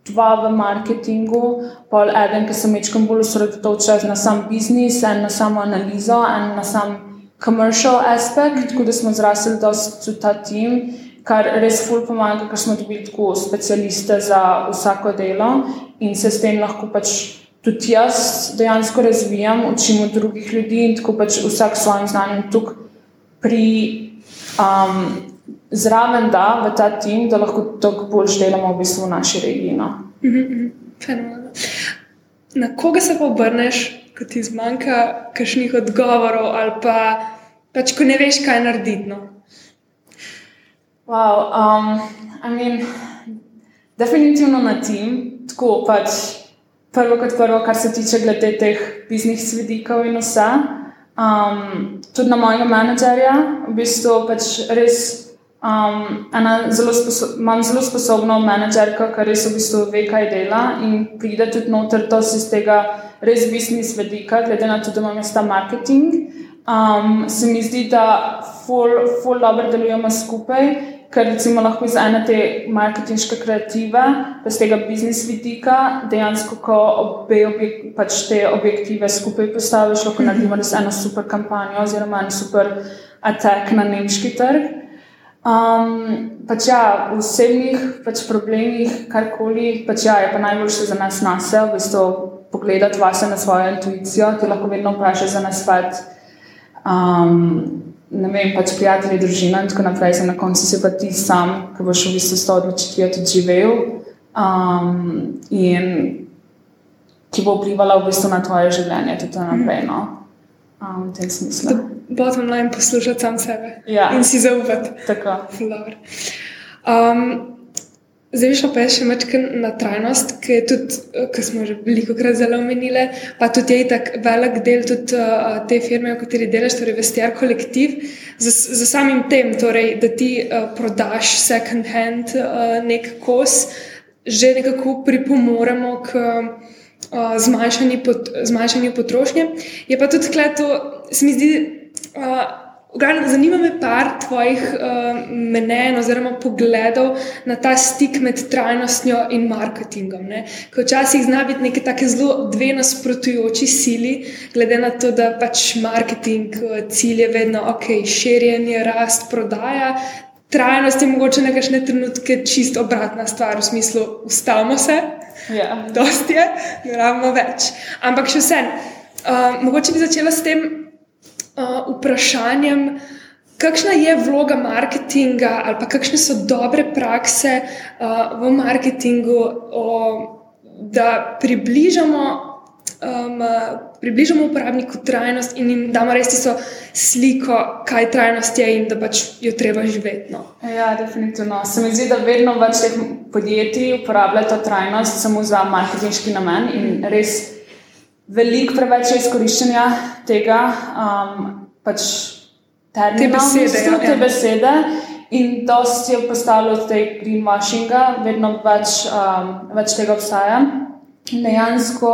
dva v marketingu, pol eden, ki se mečkam bolj osredotoča na sam biznis, en na samo analizo, en na sam commercial aspekt, tako da smo zrasli dosti ta tim. Kar res ful pomaga, ker smo dobili tako specialiste za vsako delo in se s tem lahko pač tudi jaz dejansko razvijam, učim od drugih ljudi in tako pač vsak s svojim znanjem tukaj pri. Um, Zraven da v ta tim, da lahko tako bolj delamo v, bistvu v naši regiji. No. Mhm, mhm. Na koga se pa obrneš, ko ti zmanjka kakšnih odgovorov, ali pa pač, ko ne veš, kaj narediti? No? Wow, um, I mean, definitivno na tim, tako pač prvo kot prvo, kar se tiče glede teh biznis vidikov in vse. Um, tudi na mojega menedžerja, v bistvu pač res um, zelo imam zelo sposobno menedžerko, ki res v bistvu ve, kaj dela in pride tudi noter to iz tega res biznis vidika, glede na to, da imam jaz ta marketing. Um, se mi zdi, da ful, ful dobro delujemo skupaj ker recimo lahko iz ene te marketinške kreative, iz tega biznis vidika, dejansko, ko obe objek, pač te objektive skupaj postaviš, lahko naredimo res eno super kampanjo oziroma en super attack na nemški trg. Um, pač ja, v osebnih pač problemih, karkoli, pač ja, je pa najboljše za nas nase, v bistvu pogledati vase na svojo intuicijo, ti lahko vedno vprašaš za nas svet. Um, ne vem, pač prijatelji, družina in tako naprej, se na koncu si pa ti sam, ki boš v bistvu s to odločitvijo tudi živel um, in ki bo vplivala v bistvu na tvoje življenje tudi naprej. No? Um, v tem smislu. Bottom line poslušati sam sebe ja. in si zaupati. Tako. Um, Zdaj, šlo pa je še nekaj na trajnost, ki, tudi, ki smo že veliko krat zelo omenili, pa tudi je tako velik del tudi, uh, te firme, v kateri delaš, torej Vestiar kolektiv, za, za samim tem, torej, da ti uh, prodaš second hand uh, nek kos, že nekako pripomoremo k uh, zmanjšanju, pot, zmanjšanju potrošnje. Je pa tudi to, se mi zdi. Uh, Zanima me par tvojih uh, mnen oziroma pogledov na ta stik med trajnostjo in marketingom. Ker včasih zna biti neke tako zelo dve nasprotujoči sili, glede na to, da pač marketing uh, cilj je vedno ok, širjenje, rast, prodaja. Trajnost je mogoče na kakšne trenutke čisto obratna stvar, v smislu, ustavimo se, ja. dosti je, ne rabimo več. Ampak še vse, uh, mogoče bi začela s tem uh, vprašanjem, kakšna je vloga marketinga ali pa kakšne so dobre prakse uh, v marketingu, o, da približamo. Um, približamo uporabniku trajnost in jim damo res tisto sliko, kaj trajnost je in da pač jo treba živeti. No. Ja, definitivno. Se mi zdi, da vedno več teh podjetij uporablja to trajnost samo za marketinški namen in res veliko preveč je izkoriščanja tega, um, pač te besede. Ja, te ja. besede. In to se je postalo od tega greenwashinga, vedno več, um, več tega obstaja. Dejansko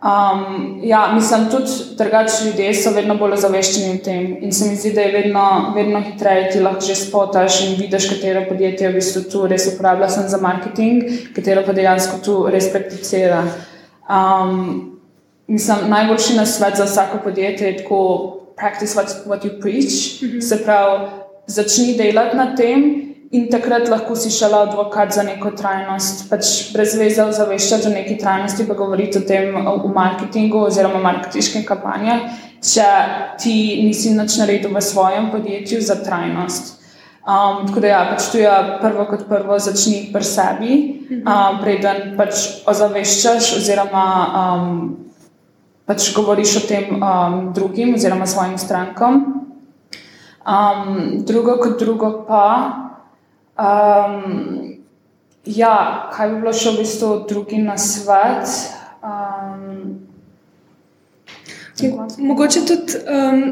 Um, ja, mislim, tudi drugačni ljudje so vedno bolj ozaveščeni o tem. In se mi zdi, da je vedno, vedno hitreje ti lahko že spotaš in vidiš, katero podjetje v bistvu tu res uporablja za marketing, katero pa dejansko tu res prakticira. Um, mislim, najboljši na svet za vsako podjetje je tako: practice what, what you preach. Mm -hmm. Se pravi, začni delati na tem In takrat lahko si šel advokat za neko trajnost, pač brez veze ozaveščati o neki trajnosti, pa govoriti o tem v marketingu oziroma marketinškem kampanju, če ti nisi nič naredil v svojem podjetju za trajnost. Um, tako da, ja, pač tu je prvo kot prvo, začni pri sebi, um, preden pač ozaveščaš oziroma um, pač govoriš o tem um, drugim oziroma svojim strankam. Um, drugo kot drugo pa. Um, ja, kaj bi bilo še v bistvu drugi na svet? Um, Mogoče tudi, um,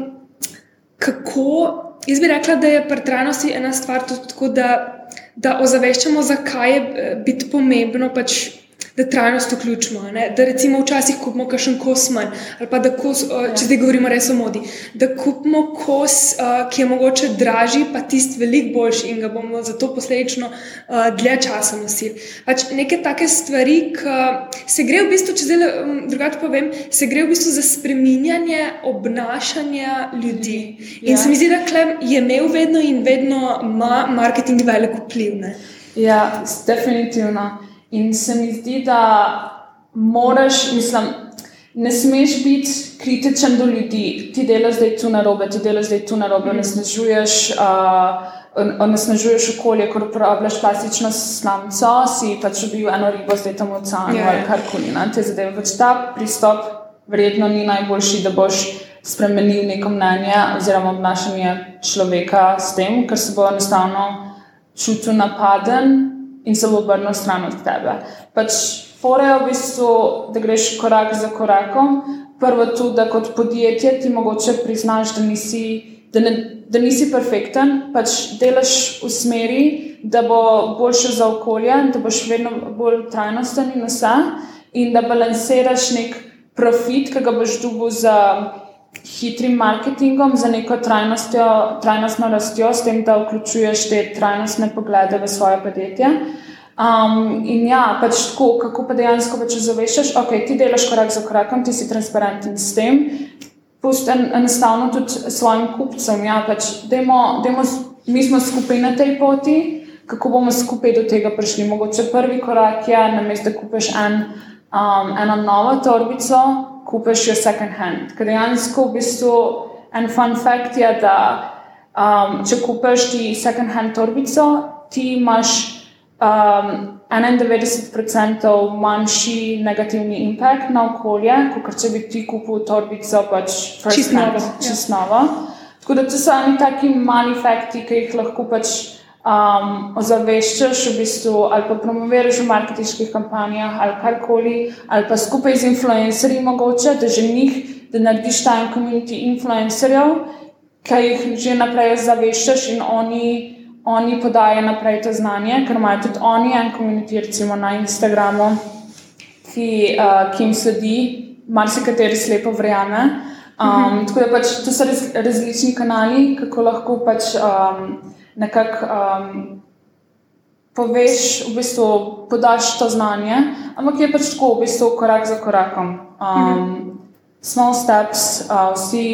kako. Jaz bi rekla, da je pri trajnosti ena stvar tudi tako, da, da ozaveščamo, zakaj je eh, biti pomembno. Pač da trajnost vključimo. Ne? Da recimo včasih kupimo kakšen kos manj, ali pa da kos, ja. če zdaj govorimo res o modi, da kupimo kos, ki je mogoče dražji, pa tisti veliko boljši in ga bomo zato posledično dlje časa nosili. Pač neke take stvari, ki se gre v bistvu, če zdaj drugače povem, se gre v bistvu za spreminjanje obnašanja ljudi. In ja. se mi zdi, da je imel vedno in vedno ima marketing velik vpliv. Ne? Ja, definitivno. In se mi zdi, da moraš, mislim, ne smeš biti kritičen do ljudi. Ti delaš zdaj tu na robe, ti delaš zdaj tu na robe, onesnažuješ. Uh, Onesnažuješ okolje, ko uporabljaš plastično slamco, si pač ubil eno ribo, zdaj tam v oceanu yeah. ali karkoli. Te zadeve. Pač ta pristop verjetno ni najboljši, da boš spremenil neko mnenje oziroma obnašanje človeka s tem, ker se bo enostavno čutil napaden in se bo obrnil stran od tebe. Pač forejo v bistvu, da greš korak za korakom. Prvo tudi, da kot podjetje ti mogoče priznaš, da nisi, da ne, da nisi perfekten, pač delaš v smeri, da bo boljše za okolje, da boš vedno bolj trajnosten in vse, in da balansiraš nek profit, ki ga boš dobil za hitrim marketingom, za neko trajnostno rastjo, s tem, da vključuješ te trajnostne poglede v svoje podjetje. Um, in ja, pač tako, kako pa dejansko pač zaveščaš, ok, ti delaš korak za korakom, ti si transparenten s tem. Pusti en, enostavno tudi svojim kupcem, ja, pač dajmo, dajmo, mi smo skupaj na tej poti, kako bomo skupaj do tega prišli. Mogoče prvi korak je, namesto da kupiš en, um, eno novo torbico, kupiš jo second hand. Ker dejansko v bistvu en fun fact je, da um, če kupiš ti second hand torbico, ti imaš um, 91% manjši negativni impact na okolje, kot če bi ti kupil torbico pač čist novo. Čist novo. Tako da to so oni taki mali fakti, ki jih lahko pač um, ozaveščaš v bistvu, ali pa promoviraš v marketinških kampanjah, ali karkoli, ali pa skupaj z influencerji, mogoče, da že njih, da narediš ta en komunity influencerjev, ki jih že naprej ozaveščaš in oni. Oni podajo naprej to znanje, ker imajo tudi oni en komunity, recimo na Instagramu, ki, uh, ki jim sledi, marsikateri slepo verjame. Um, uh -huh. Tako da pač to so raz, različni kanali, kako lahko pač. Um, nekako um, poveš, v bistvu podaš to znanje, ampak je pač tako, v bistvu korak za korakom. Um, mhm. Small steps, uh, vsi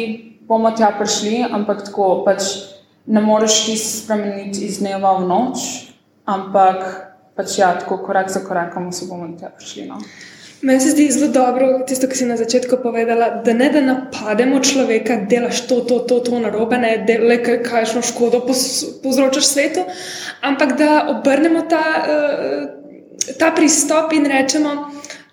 bomo tja prišli, ampak tako pač ne moreš ti spremeniti iz dneva v noč, ampak pač ja, tako korak za korakom vsi bomo tja prišli. No? Meni se zdi zelo dobro, tisto, kar si na začetku povedala, da ne da napademo človeka, da delaš to, to, to, to na robe, ne da le kajšno škodo povzročaš svetu, ampak da obrnemo ta, uh, ta pristop in rečemo,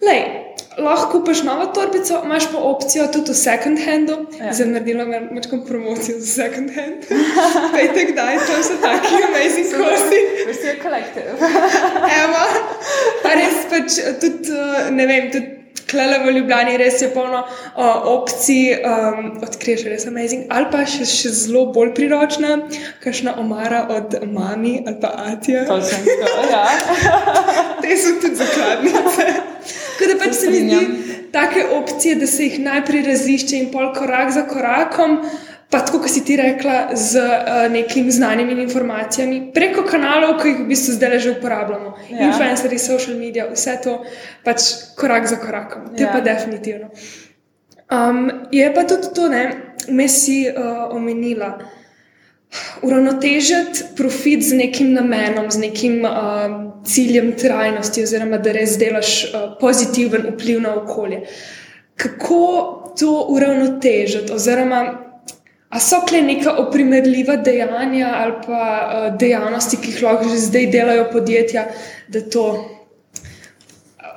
da lahko kupiš novo torbico, imaš pa opcijo tudi v second handu. Ja. Zdaj naredila nekaj promocijo za second hand. Pejte, kdaj to so taki amazing kosti. Vsi je kolektiv. Evo, pa res pač tudi, eh, ne vem, tudi. Klele v Ljubljani res je polno uh, opcij, um, odkriješ res amazing, ali pa še, še zelo bolj priročna, kakšna omara od mami ali pa atija. To sem to, ja. Te so tudi zakladnice. Tako da pač se mi zdi, take opcije, da se jih najprej razišče in pol korak za korakom. Pa tako, kot si ti rekla, z uh, nekim znanjem in informacijami preko kanalov, ki jih v bistvu zdaj že uporabljamo. Ja. Influencerji, social media, vse to pač korak za korakom. To ja. je pa definitivno. Um, je pa tudi to, da me si uh, omenila. Uravnotežiti profit z nekim namenom, z nekim uh, ciljem trajnosti, oziroma da res delaš uh, pozitiven vpliv na okolje. Kako to uravnotežiti, oziroma A so kle neka oprimerljiva dejanja ali pa uh, dejavnosti, ki jih lahko že zdaj delajo podjetja, da to,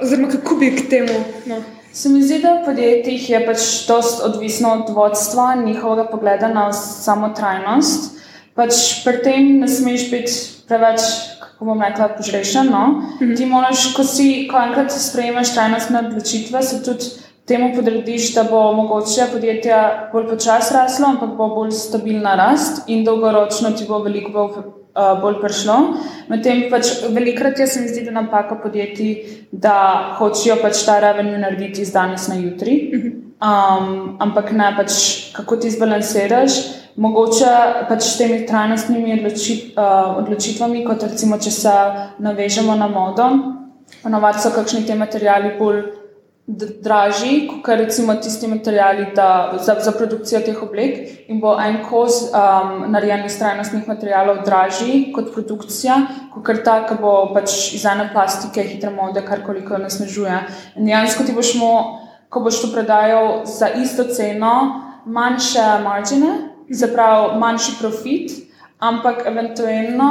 oziroma kako bi k temu? No. Se mi zdi, da v podjetjih je pač dost odvisno od vodstva njihovega pogleda na samo trajnost. Pač pri tem ne smeš biti preveč, kako bom rekla, požrešen. No? Mm -hmm. Ti moraš, ko si, ko enkrat sprejemaš trajnostne odločitve, se tudi temu podrediš, da bo mogoče podjetje bolj počasi raslo, ampak bo bolj stabilna rast in dolgoročno ti bo veliko bolj, uh, bolj prišlo. Medtem pač velikrat je se mi zdi, da napaka podjetij, da hočejo pač ta revenue narediti iz danes na jutri. Um, ampak ne, pač, kako ti zbalansiraš, mogoče pač s temi trajnostnimi odločit, uh, odločitvami, kot recimo, če se navežemo na modo, ponovadi so kakšni ti materijali bolj dražji, kot recimo tisti materiali da, za, za produkcijo teh oblek, in bo en kos um, narejen iz trajnostnih materialov dražji kot produkcija, kot ta, ki bo pač iz ene plastike, hitre mode, kar koliko nasnežuje. In dejansko ti boš mo, ko boš to prodajal za isto ceno, manjše margine, zapravo manjši profit, ampak eventualno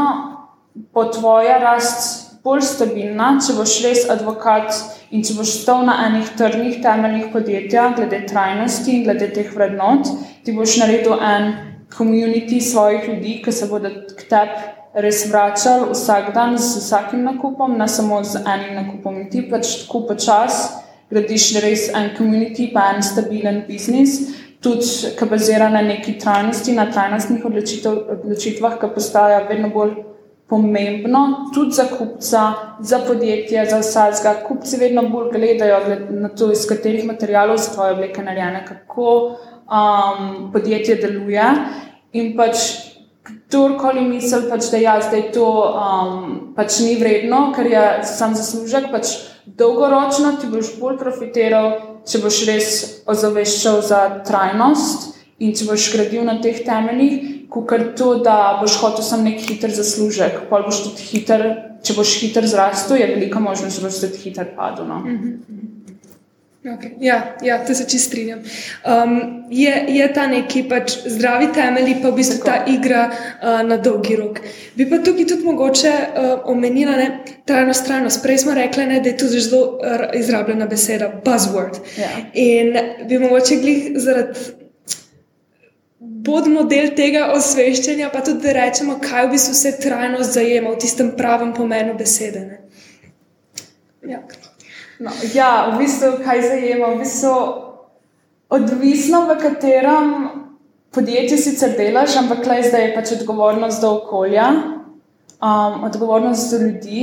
bo tvoja rast bolj stabilna, če boš res advokat in če boš stal na enih trdnih temeljih podjetja, glede trajnosti in glede teh vrednot, ti boš naredil en komunity svojih ljudi, ki se bodo k tebi res vračali vsak dan z vsakim nakupom, ne samo z enim nakupom. In ti pač tako počasi gradiš res en komunity, pa en stabilen biznis. Tudi, ki bazira na neki trajnosti, na trajnostnih odločitvah, ki postajajo vedno bolj pomembno, tudi za kupca, za podjetje, za vsakega. Kupci vedno bolj gledajo na to, iz katerih materijalov so tvoje obleke narejene, kako um, podjetje deluje. In pač kdorkoli misli, pač, da ja, je to um, pač ni vredno, ker je sam zaslužek, pač dolgoročno ti boš bolj profitiral, če boš res ozaveščal za trajnost in če boš gradil na teh temeljih kot to, da boš hotel samo nek hiter zaslužek, pa boš tudi hiter, če boš hiter zrastel, je velika možnost, da boš tudi hiter padel. No? Mm -hmm. Okay. Ja, ja, to se čist strinjam. Um, je, je ta neki pač zdravi temelj, pa v bistvu Tako. ta igra uh, na dolgi rok. Bi pa tukaj tudi mogoče uh, omenila ne, trajnost, trajnost. Prej smo rekli, ne, da je to zelo uh, izrabljena beseda, buzzword. Ja. In bi mogoče glih zaradi bodimo del tega osveščanja, pa tudi da rečemo, kaj v bistvu vse trajnost zajema v tistem pravem pomenu besede. Ja. No, ja, v bistvu kaj zajema, v bistvu odvisno, v katerem podjetju sicer delaš, ampak klej zdaj je pač odgovornost do okolja, um, odgovornost do ljudi.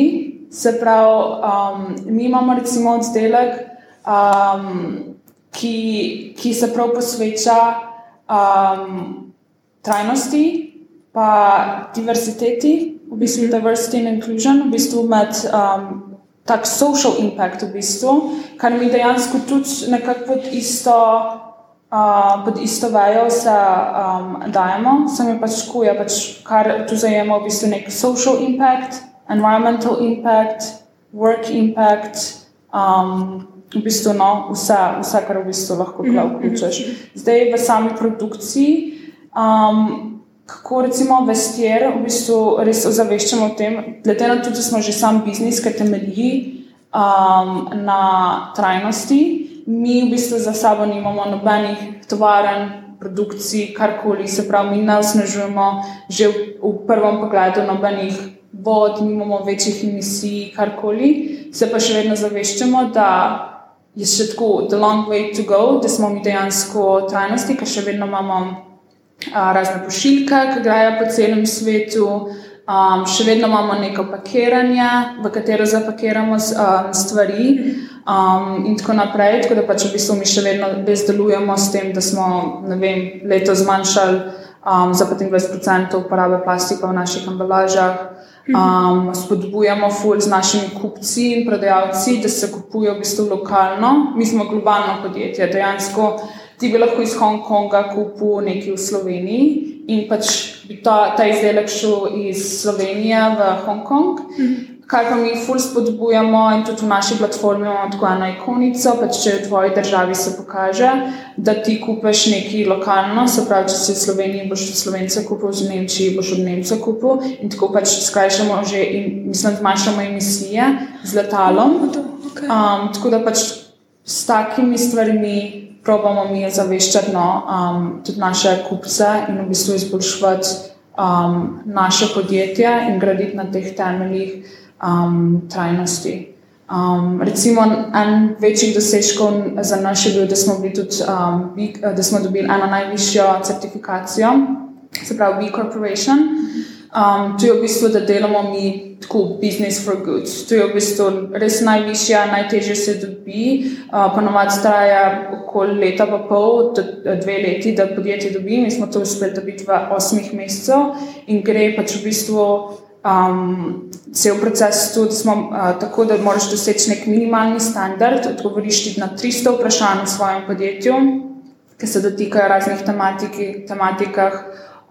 Se pravi, um, mi imamo recimo oddelek, um, ki, ki se prav posveča um, trajnosti, pa diverziteti, v bistvu diversity and inclusion, v bistvu med um, tak social impact, v bistvu, kar mi dejansko tudi nekako pod isto. Uh, pod isto vejo se um, dajemo, samo pač kuje, pač, kar tu zajema v bistvu nek social impact, environmental impact, work impact, um, v bistvu no, vse, vse, kar v bistvu lahko mhm, mhm. vključiš. Zdaj v sami produkciji, um, kako recimo vestier, v bistvu res ozaveščamo o tem, glede na to, da smo že sam biznis, ki temelji um, na trajnosti. Mi v bistvu za sabo nimamo nobenih tovaren, produkcij, karkoli, se pravi, mi ne osnažujemo že v, v prvem pogledu nobenih vod, nimamo večjih emisij, karkoli. Se pa še vedno zaveščamo, da je še tako, the long way to go, da smo mi dejansko trajnosti, ker še vedno imamo razne pošiljke, ki grejo po celem svetu. Um, še vedno imamo neko pakiranje, v katero zapakiramo um, stvari um, in tako naprej. Tako da pač v bistvu mi še vedno res delujemo s tem, da smo vem, leto zmanjšali um, za 25% uporabe plastika v naših embalažah. Um, spodbujamo ful z našimi kupci in prodajalci, da se kupujejo v bistvu lokalno. Mi smo globalno podjetje, dejansko ti bi lahko iz Hongkonga kupil nekaj v Sloveniji in pač bi ta, ta izdelek šel iz Slovenije v Hongkong. Mhm. Kar pa mi ful spodbujamo in tudi v naši platformi imamo tako eno ikonico, pač če v tvoji državi se pokaže, da ti kupiš nekaj lokalno, se pravi, če si v Sloveniji, boš od Slovence kupil, v Nemčiji boš od Nemca kupil in tako pač skrajšamo že in mislim, zmanjšamo emisije z letalom. Um, tako da pač s takimi stvarmi probamo mi zaveščati no, um, tudi naše kupce in v bistvu izboljšati um, naše podjetje in graditi na teh temeljih um, trajnosti. Um, recimo, en večjih dosežkov za nas je bil, da smo, tudi, um, da smo dobili eno najvišjo certifikacijo, se pravi, B Corporation. Um, to je v bistvu, da delamo mi tako business for good. To je v bistvu res najvišja, najtežje se dobi. Uh, Ponovadi traja okoli leta pa pol, dve leti, da podjetje dobi. Mi smo to uspeli dobiti v osmih mesecev in gre pač v bistvu. Um, cel proces tudi smo uh, tako, da moraš doseči nek minimalni standard, odgovoriš ti na 300 vprašanj v svojem podjetju, ki se dotikajo raznih tematikah,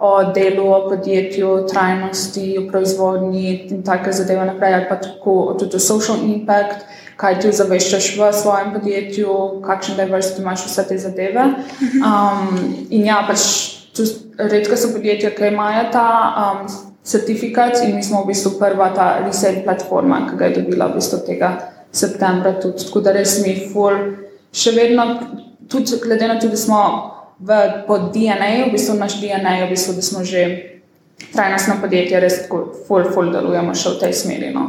o delu, o podjetju, trajnosti, o proizvodnji in take zadeve naprej, ali pa tako tudi o social impact, kaj ti zaveščaš v svojem podjetju, kakšne diversity imaš vse te zadeve. Um, in ja, pač redko so podjetja, ki imajo ta. Um, Certifikat in mi smo v bistvu prva ta resell platforma, ki ga je dobila v bistvu tega septembra. Tudi. Tako da res mi, ful, še vedno, tudi glede na to, da smo v, po DNA, v bistvu naš DNA, v bistvu, da smo že trajnostno podjetje, res tako, full, full delujemo še v tej smeri. No.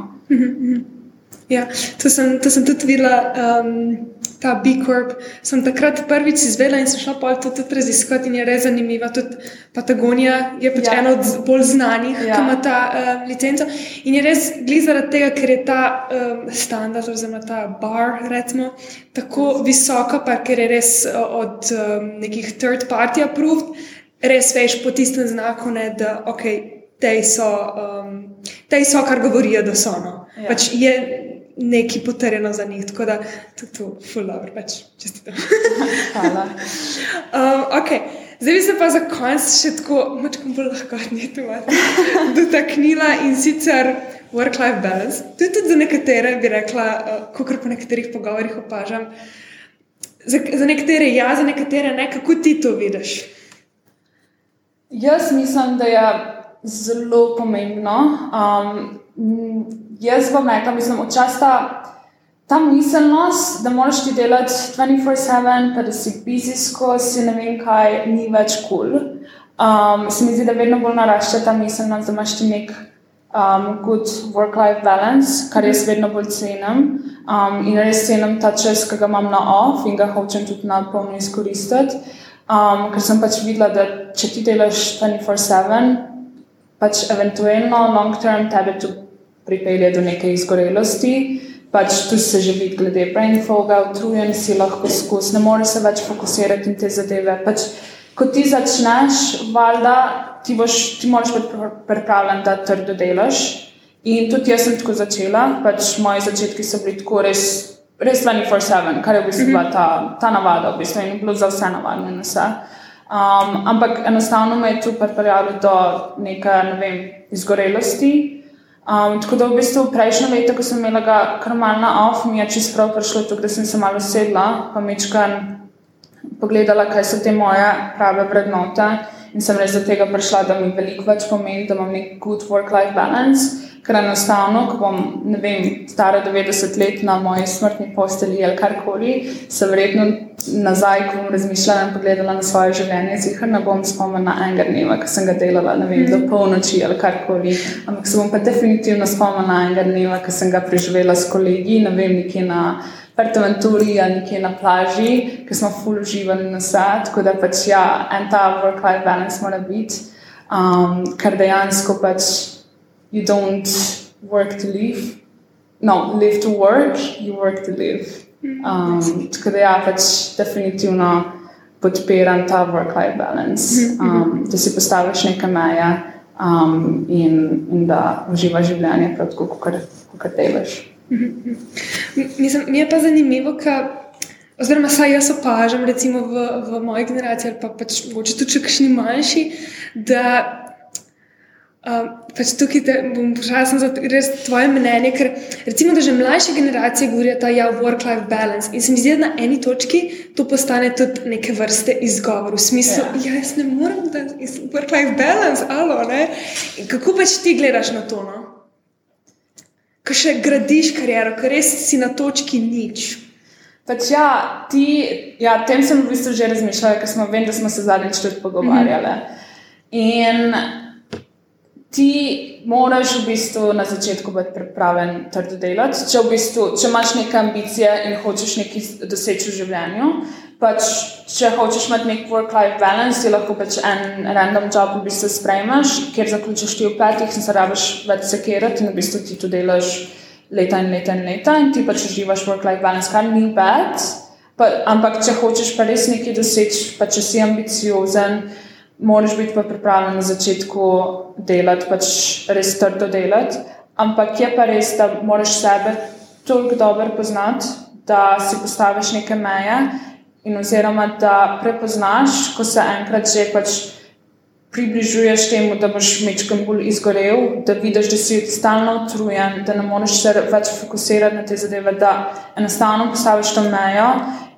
Ja, to sem, to sem tudi videla, um, ta B Corp. Sem takrat prvič izvedela in sem šla pa to tudi raziskati in je res zanimiva. Tudi Patagonija je pač ja. ena od bolj znanih, ja. ki ima ta um, licenco. In je res glede zaradi tega, ker je ta um, standard, oziroma ta bar, recimo, tako visoka, pa ker je res od um, nekih third party approved, res veš po tistem znaku, ne, da ok. Te so, um, so, kar govorijo, da so. No. Ja. Pač je, neki potrjeno za njih. Tako da to je to, fulano, več čestite. Hvala. um, okay. Zdaj bi se pa za konec še tako, malo bolj lahko dotaknila in sicer work-life balance. To je tudi za nekatere, bi rekla, uh, kot po nekaterih pogovorih opažam. Za, za nekatere ja, za nekatere ne, kako ti to vidiš? Jaz mislim, da je zelo pomembno. Um, jaz vam rekla, mislim, včasih ta, miselnost, da moraš ti delati 24-7, pa da si busy skozi, ne vem kaj, ni več kul. Cool. Um, se mi zdi, da vedno bolj narašča ta miselnost, da imaš ti nek um, good work-life balance, kar jaz vedno bolj cenim. Um, in res cenim ta čas, ki ga imam na off in ga hočem tudi na polno izkoristiti. Um, ker sem pač videla, da če ti delaš 24-7, pač eventualno long term tebe tudi pripelje do neke izgorelosti. Pač tu se že vidi, glede brain foga, utrujen si lahko skozi, ne moreš se več fokusirati na te zadeve. Pač, ko ti začneš, valjda, ti, boš, ti moraš biti pripravljen, da trdo delaš. In tudi jaz sem tako začela, pač moji začetki so bili tako res, res 24-7, kar je v bistvu mm -hmm. ta, ta navada, v bistvu in bilo za vse navadno in vse. Um, ampak enostavno me je tu pripeljalo do neke, ne vem, izgorelosti. Um, tako da v bistvu prejšnjo leto, ko sem imela ga kar malo na off, mi je čisto prav prišlo to, da sem se malo sedla, pa mečkam pogledala, kaj so te moje prave vrednote in sem res do tega prišla, da mi veliko več pomeni, da imam nek good work-life balance. Ker enostavno, ko bom, ne vem, stara 90 let na moji smrtni posteli ali karkoli, se verjetno nazaj, ko bom razmišljala in pogledala na svoje življenje, zihar ne bom spomnila enega dneva, ki sem ga delala, ne vem, do mhm. polnoči ali karkoli. Ampak se bom pa definitivno spomnila enega dneva, ki sem ga preživela s kolegi, ne vem, nekje na Pertaventuri ali nekje na plaži, ki smo full uživali na vse. Tako da pač ja, en ta work-life balance mora biti, um, kar dejansko pač you don't work to live, no, live to work, you work to live. Um, tako da ja, pač definitivno podpiram ta work-life balance, um, da si postaviš neke meje um, in, in da uživaš življenje, tako, kot delaš. Mislim, mi je pa zanimivo, ker, oziroma, saj jaz opažam, recimo v, v moji generaciji, ali pa pač mogoče tudi če kakšni manjši, da uh, pač tukaj te bom vprašala za res tvoje mnenje, ker recimo, da že mlajše generacije govorijo ta ja, work-life balance in se mi zdi, da na eni točki to postane tudi neke vrste izgovor, v smislu, yeah. ja, jaz ne morem, da je work-life balance, alo, ne? In kako pač ti gledaš na to, no? Ko še gradiš kariero, ker res si na točki nič. Pač ja, ti, ja, tem sem v bistvu že razmišljala, ker smo, vem, da smo se zadnjič tudi pogovarjali. Mm -hmm. In ti moraš v bistvu na začetku biti pripravljen trdo delati. Če, v bistvu, če imaš neke ambicije in hočeš nekaj doseči v življenju, pač, če hočeš imeti nek work-life balance, ti lahko pač en random job v bistvu sprejmeš, ker zaključiš ti v petih in se rabiš več sekirati in v bistvu ti to delaš leta in leta in leta in ti pač uživaš work-life balance, kar ni bad. Pa, ampak, če hočeš pa res nekaj doseči, pa če si ambiciozen, moraš biti pa pripravljen na začetku delati, pač res trdo delati. Ampak je pa res, da moraš sebe toliko dobro poznati, da si postaviš neke meje in oziroma da prepoznaš, ko se enkrat že pač. Približuješ temu, da boš mečkam bolj izgorel, da vidiš, da si stalno utrujen, da ne moreš se več fokusirati na te zadeve, da enostavno postaviš to mejo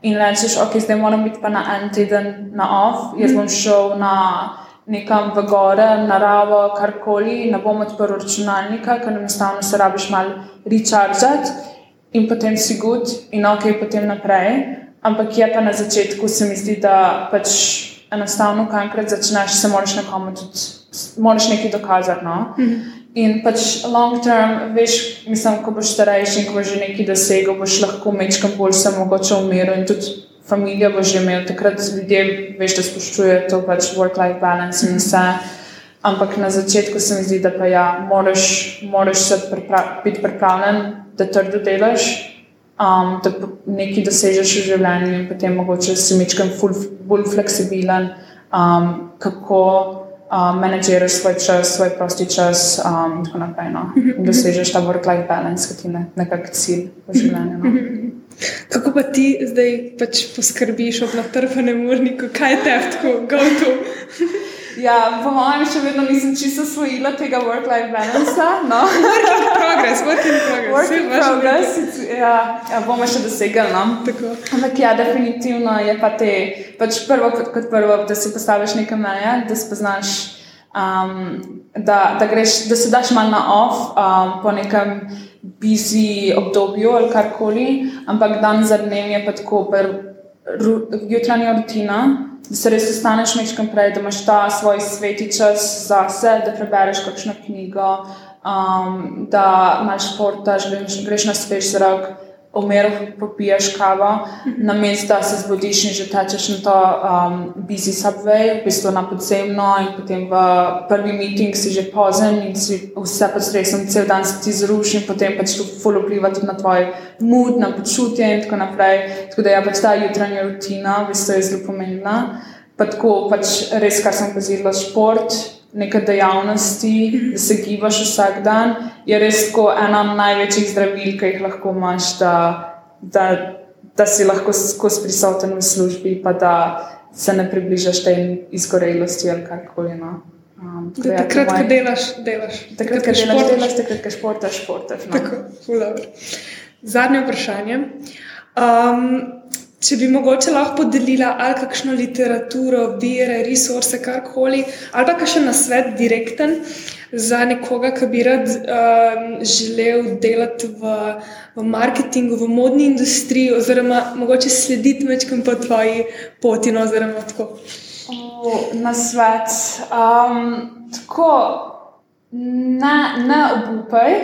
in rečeš, ok, zdaj moram biti pa na en teden na off, jaz bom šel na nekam v gore, naravo, karkoli, ne bom odprl računalnika, ker enostavno se rabiš malo rechargati in potem si good in ok, potem naprej. Ampak je pa na začetku, se mi zdi, da pač enostavno, ko enkrat začneš, se moraš nekomu tudi, moraš nekaj dokazati. No? Mm -hmm. In pač long term, veš, mislim, ko boš starejši in ko boš že nekaj dosegel, boš lahko mečkam bolj se mogoče umiril in tudi družina bo že imel. Takrat ljudje, veš, da spoščujejo to pač work-life balance in vse. Ampak na začetku se mi zdi, da pa ja, moraš, moraš se pripra biti pripravljen, da trdo delaš, um, da nekaj dosežeš v življenju in potem mogoče si mečkam bolj fleksibilen, um, kako um, menedžiraš svoj čas, svoj prosti čas um, in tako naprej. No? In dosežeš ta work-life balance, ki ti je nekako cilj v življenju. No? Kako pa ti zdaj pač poskrbiš ob natrpanem urniku, kaj je teftko, gotovo? Ja, po mojem, še vedno nisem čisto osvojila tega work-life balance. No. work in progress, work in progress. Work in progress. Ja, ja, bomo še dosegli. No. Ampak ja, definitivno je pa te, pač prvo kot, kot prvo, da si postaviš nekaj meje, da spoznaš, um, da, da, greš, da se daš malo na off um, po nekem busy obdobju ali karkoli, ampak dan za dnem je pa tako, jutranja rutina da se res ostaneš nekaj prej, da imaš ta svoj sveti čas za sebe, da prebereš kakšno knjigo, um, da imaš športaš, greš, greš na svež zrak umiru, popiješ kavo, na mestu, da se zbudiš in že tečeš na to um, busy subway, v bistvu na podzemno, in potem v prvi meeting si že pozen in si vse pod stresom, cel dan se ti zruši, in potem pač to full vpliva tudi na tvoj mood, na počutje in tako naprej. Tako da je pač ta jutranja rutina, v bistvu je zelo pomembna. Pa tako pač res, kar sem pozirala, šport neke dejavnosti, da se gibaš vsak dan, je res tako ena največjih zdravil, ki jih lahko imaš, da, da, da si lahko skozi prisoten v službi, pa da se ne približaš tej izgorelosti ali karkoli. No. Um, ja, takrat, ko delaš, delaš. Takrat, ko delaš, delaš, takrat, ko športaš, športaš. No. Tako, Zadnje vprašanje. Um, Če bi mogoče lahko podelila ali kakšno literaturo, vire, resurse, karkoli, ali pa še na svet direkten za nekoga, ki bi rad um, želel delati v, v marketingu, v modni industriji, oziroma mogoče slediti večkrat po tvoji poti. No, o, na svet. Um, tako, ne, ne obupaj,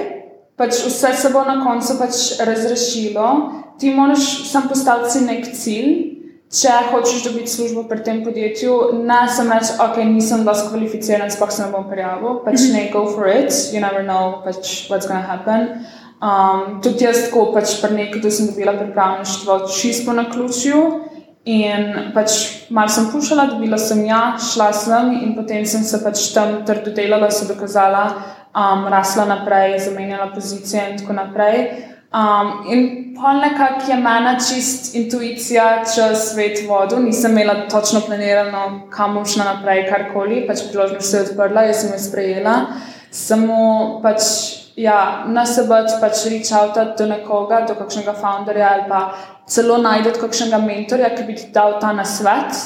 pač vse se bo na koncu pač razrešilo ti moraš sam postaviti nek cilj če hočeš dobiti službo pri tem podjetju, ne samo reči, ok, nisem dovolj kvalificiran, sploh se ne bom prijavil, pač ne go for it, you never know pač what's gonna happen. Um, tudi jaz, ko pač pri nekaj, da sem dobila pripravništvo, čisto na ključju. In pač malo sem pušala, dobila sem ja, šla sem in potem sem se pač tam trdo delala, se dokazala, um, rasla naprej, zamenjala pozicije in tako naprej. Um, in pa nekako je meni čist intuicija, če svet vodu, nisem imela točno planirano, kam bom šla naprej, karkoli, pač priložnost se je odprla, jaz sem jo sprejela. Samo pač, ja, na sebe pač reach out do nekoga, do kakšnega founderja ali pa celo najdete kakšnega mentorja, ki bi ti dal ta nasvet,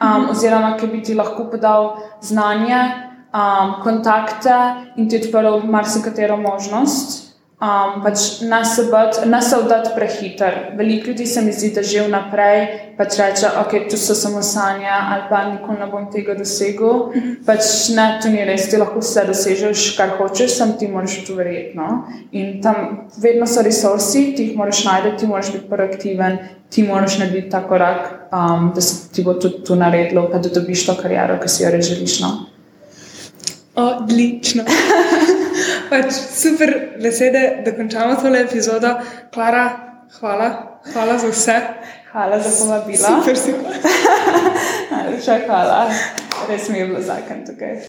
um, -hmm. oziroma ki bi ti lahko podal znanje, um, kontakte in ti odprl marsikatero možnost. Um, pač nas se vdati prehiter. Veliko ljudi se mi zdi, da že vnaprej pač reče, okay, tu so samo sanje ali pa nikoli ne bom tega dosegel. Pač ne, to ni res, ti lahko vse dosežeš, kar hočeš, sem ti moraš to verjetno. In tam vedno so resursi, ti jih moraš najti, ti moraš biti proaktiven, ti moraš narediti ta korak, um, da se ti bo tudi to naredilo, da dobiš to kariero, ki si jo res želiš. No? Odlično. pač super vesede, da končamo tole epizodo. Klara, hvala, hvala za vse. Hvala za povabilo. Super, super. Najlepša hvala. Res mi je bilo zakon tukaj.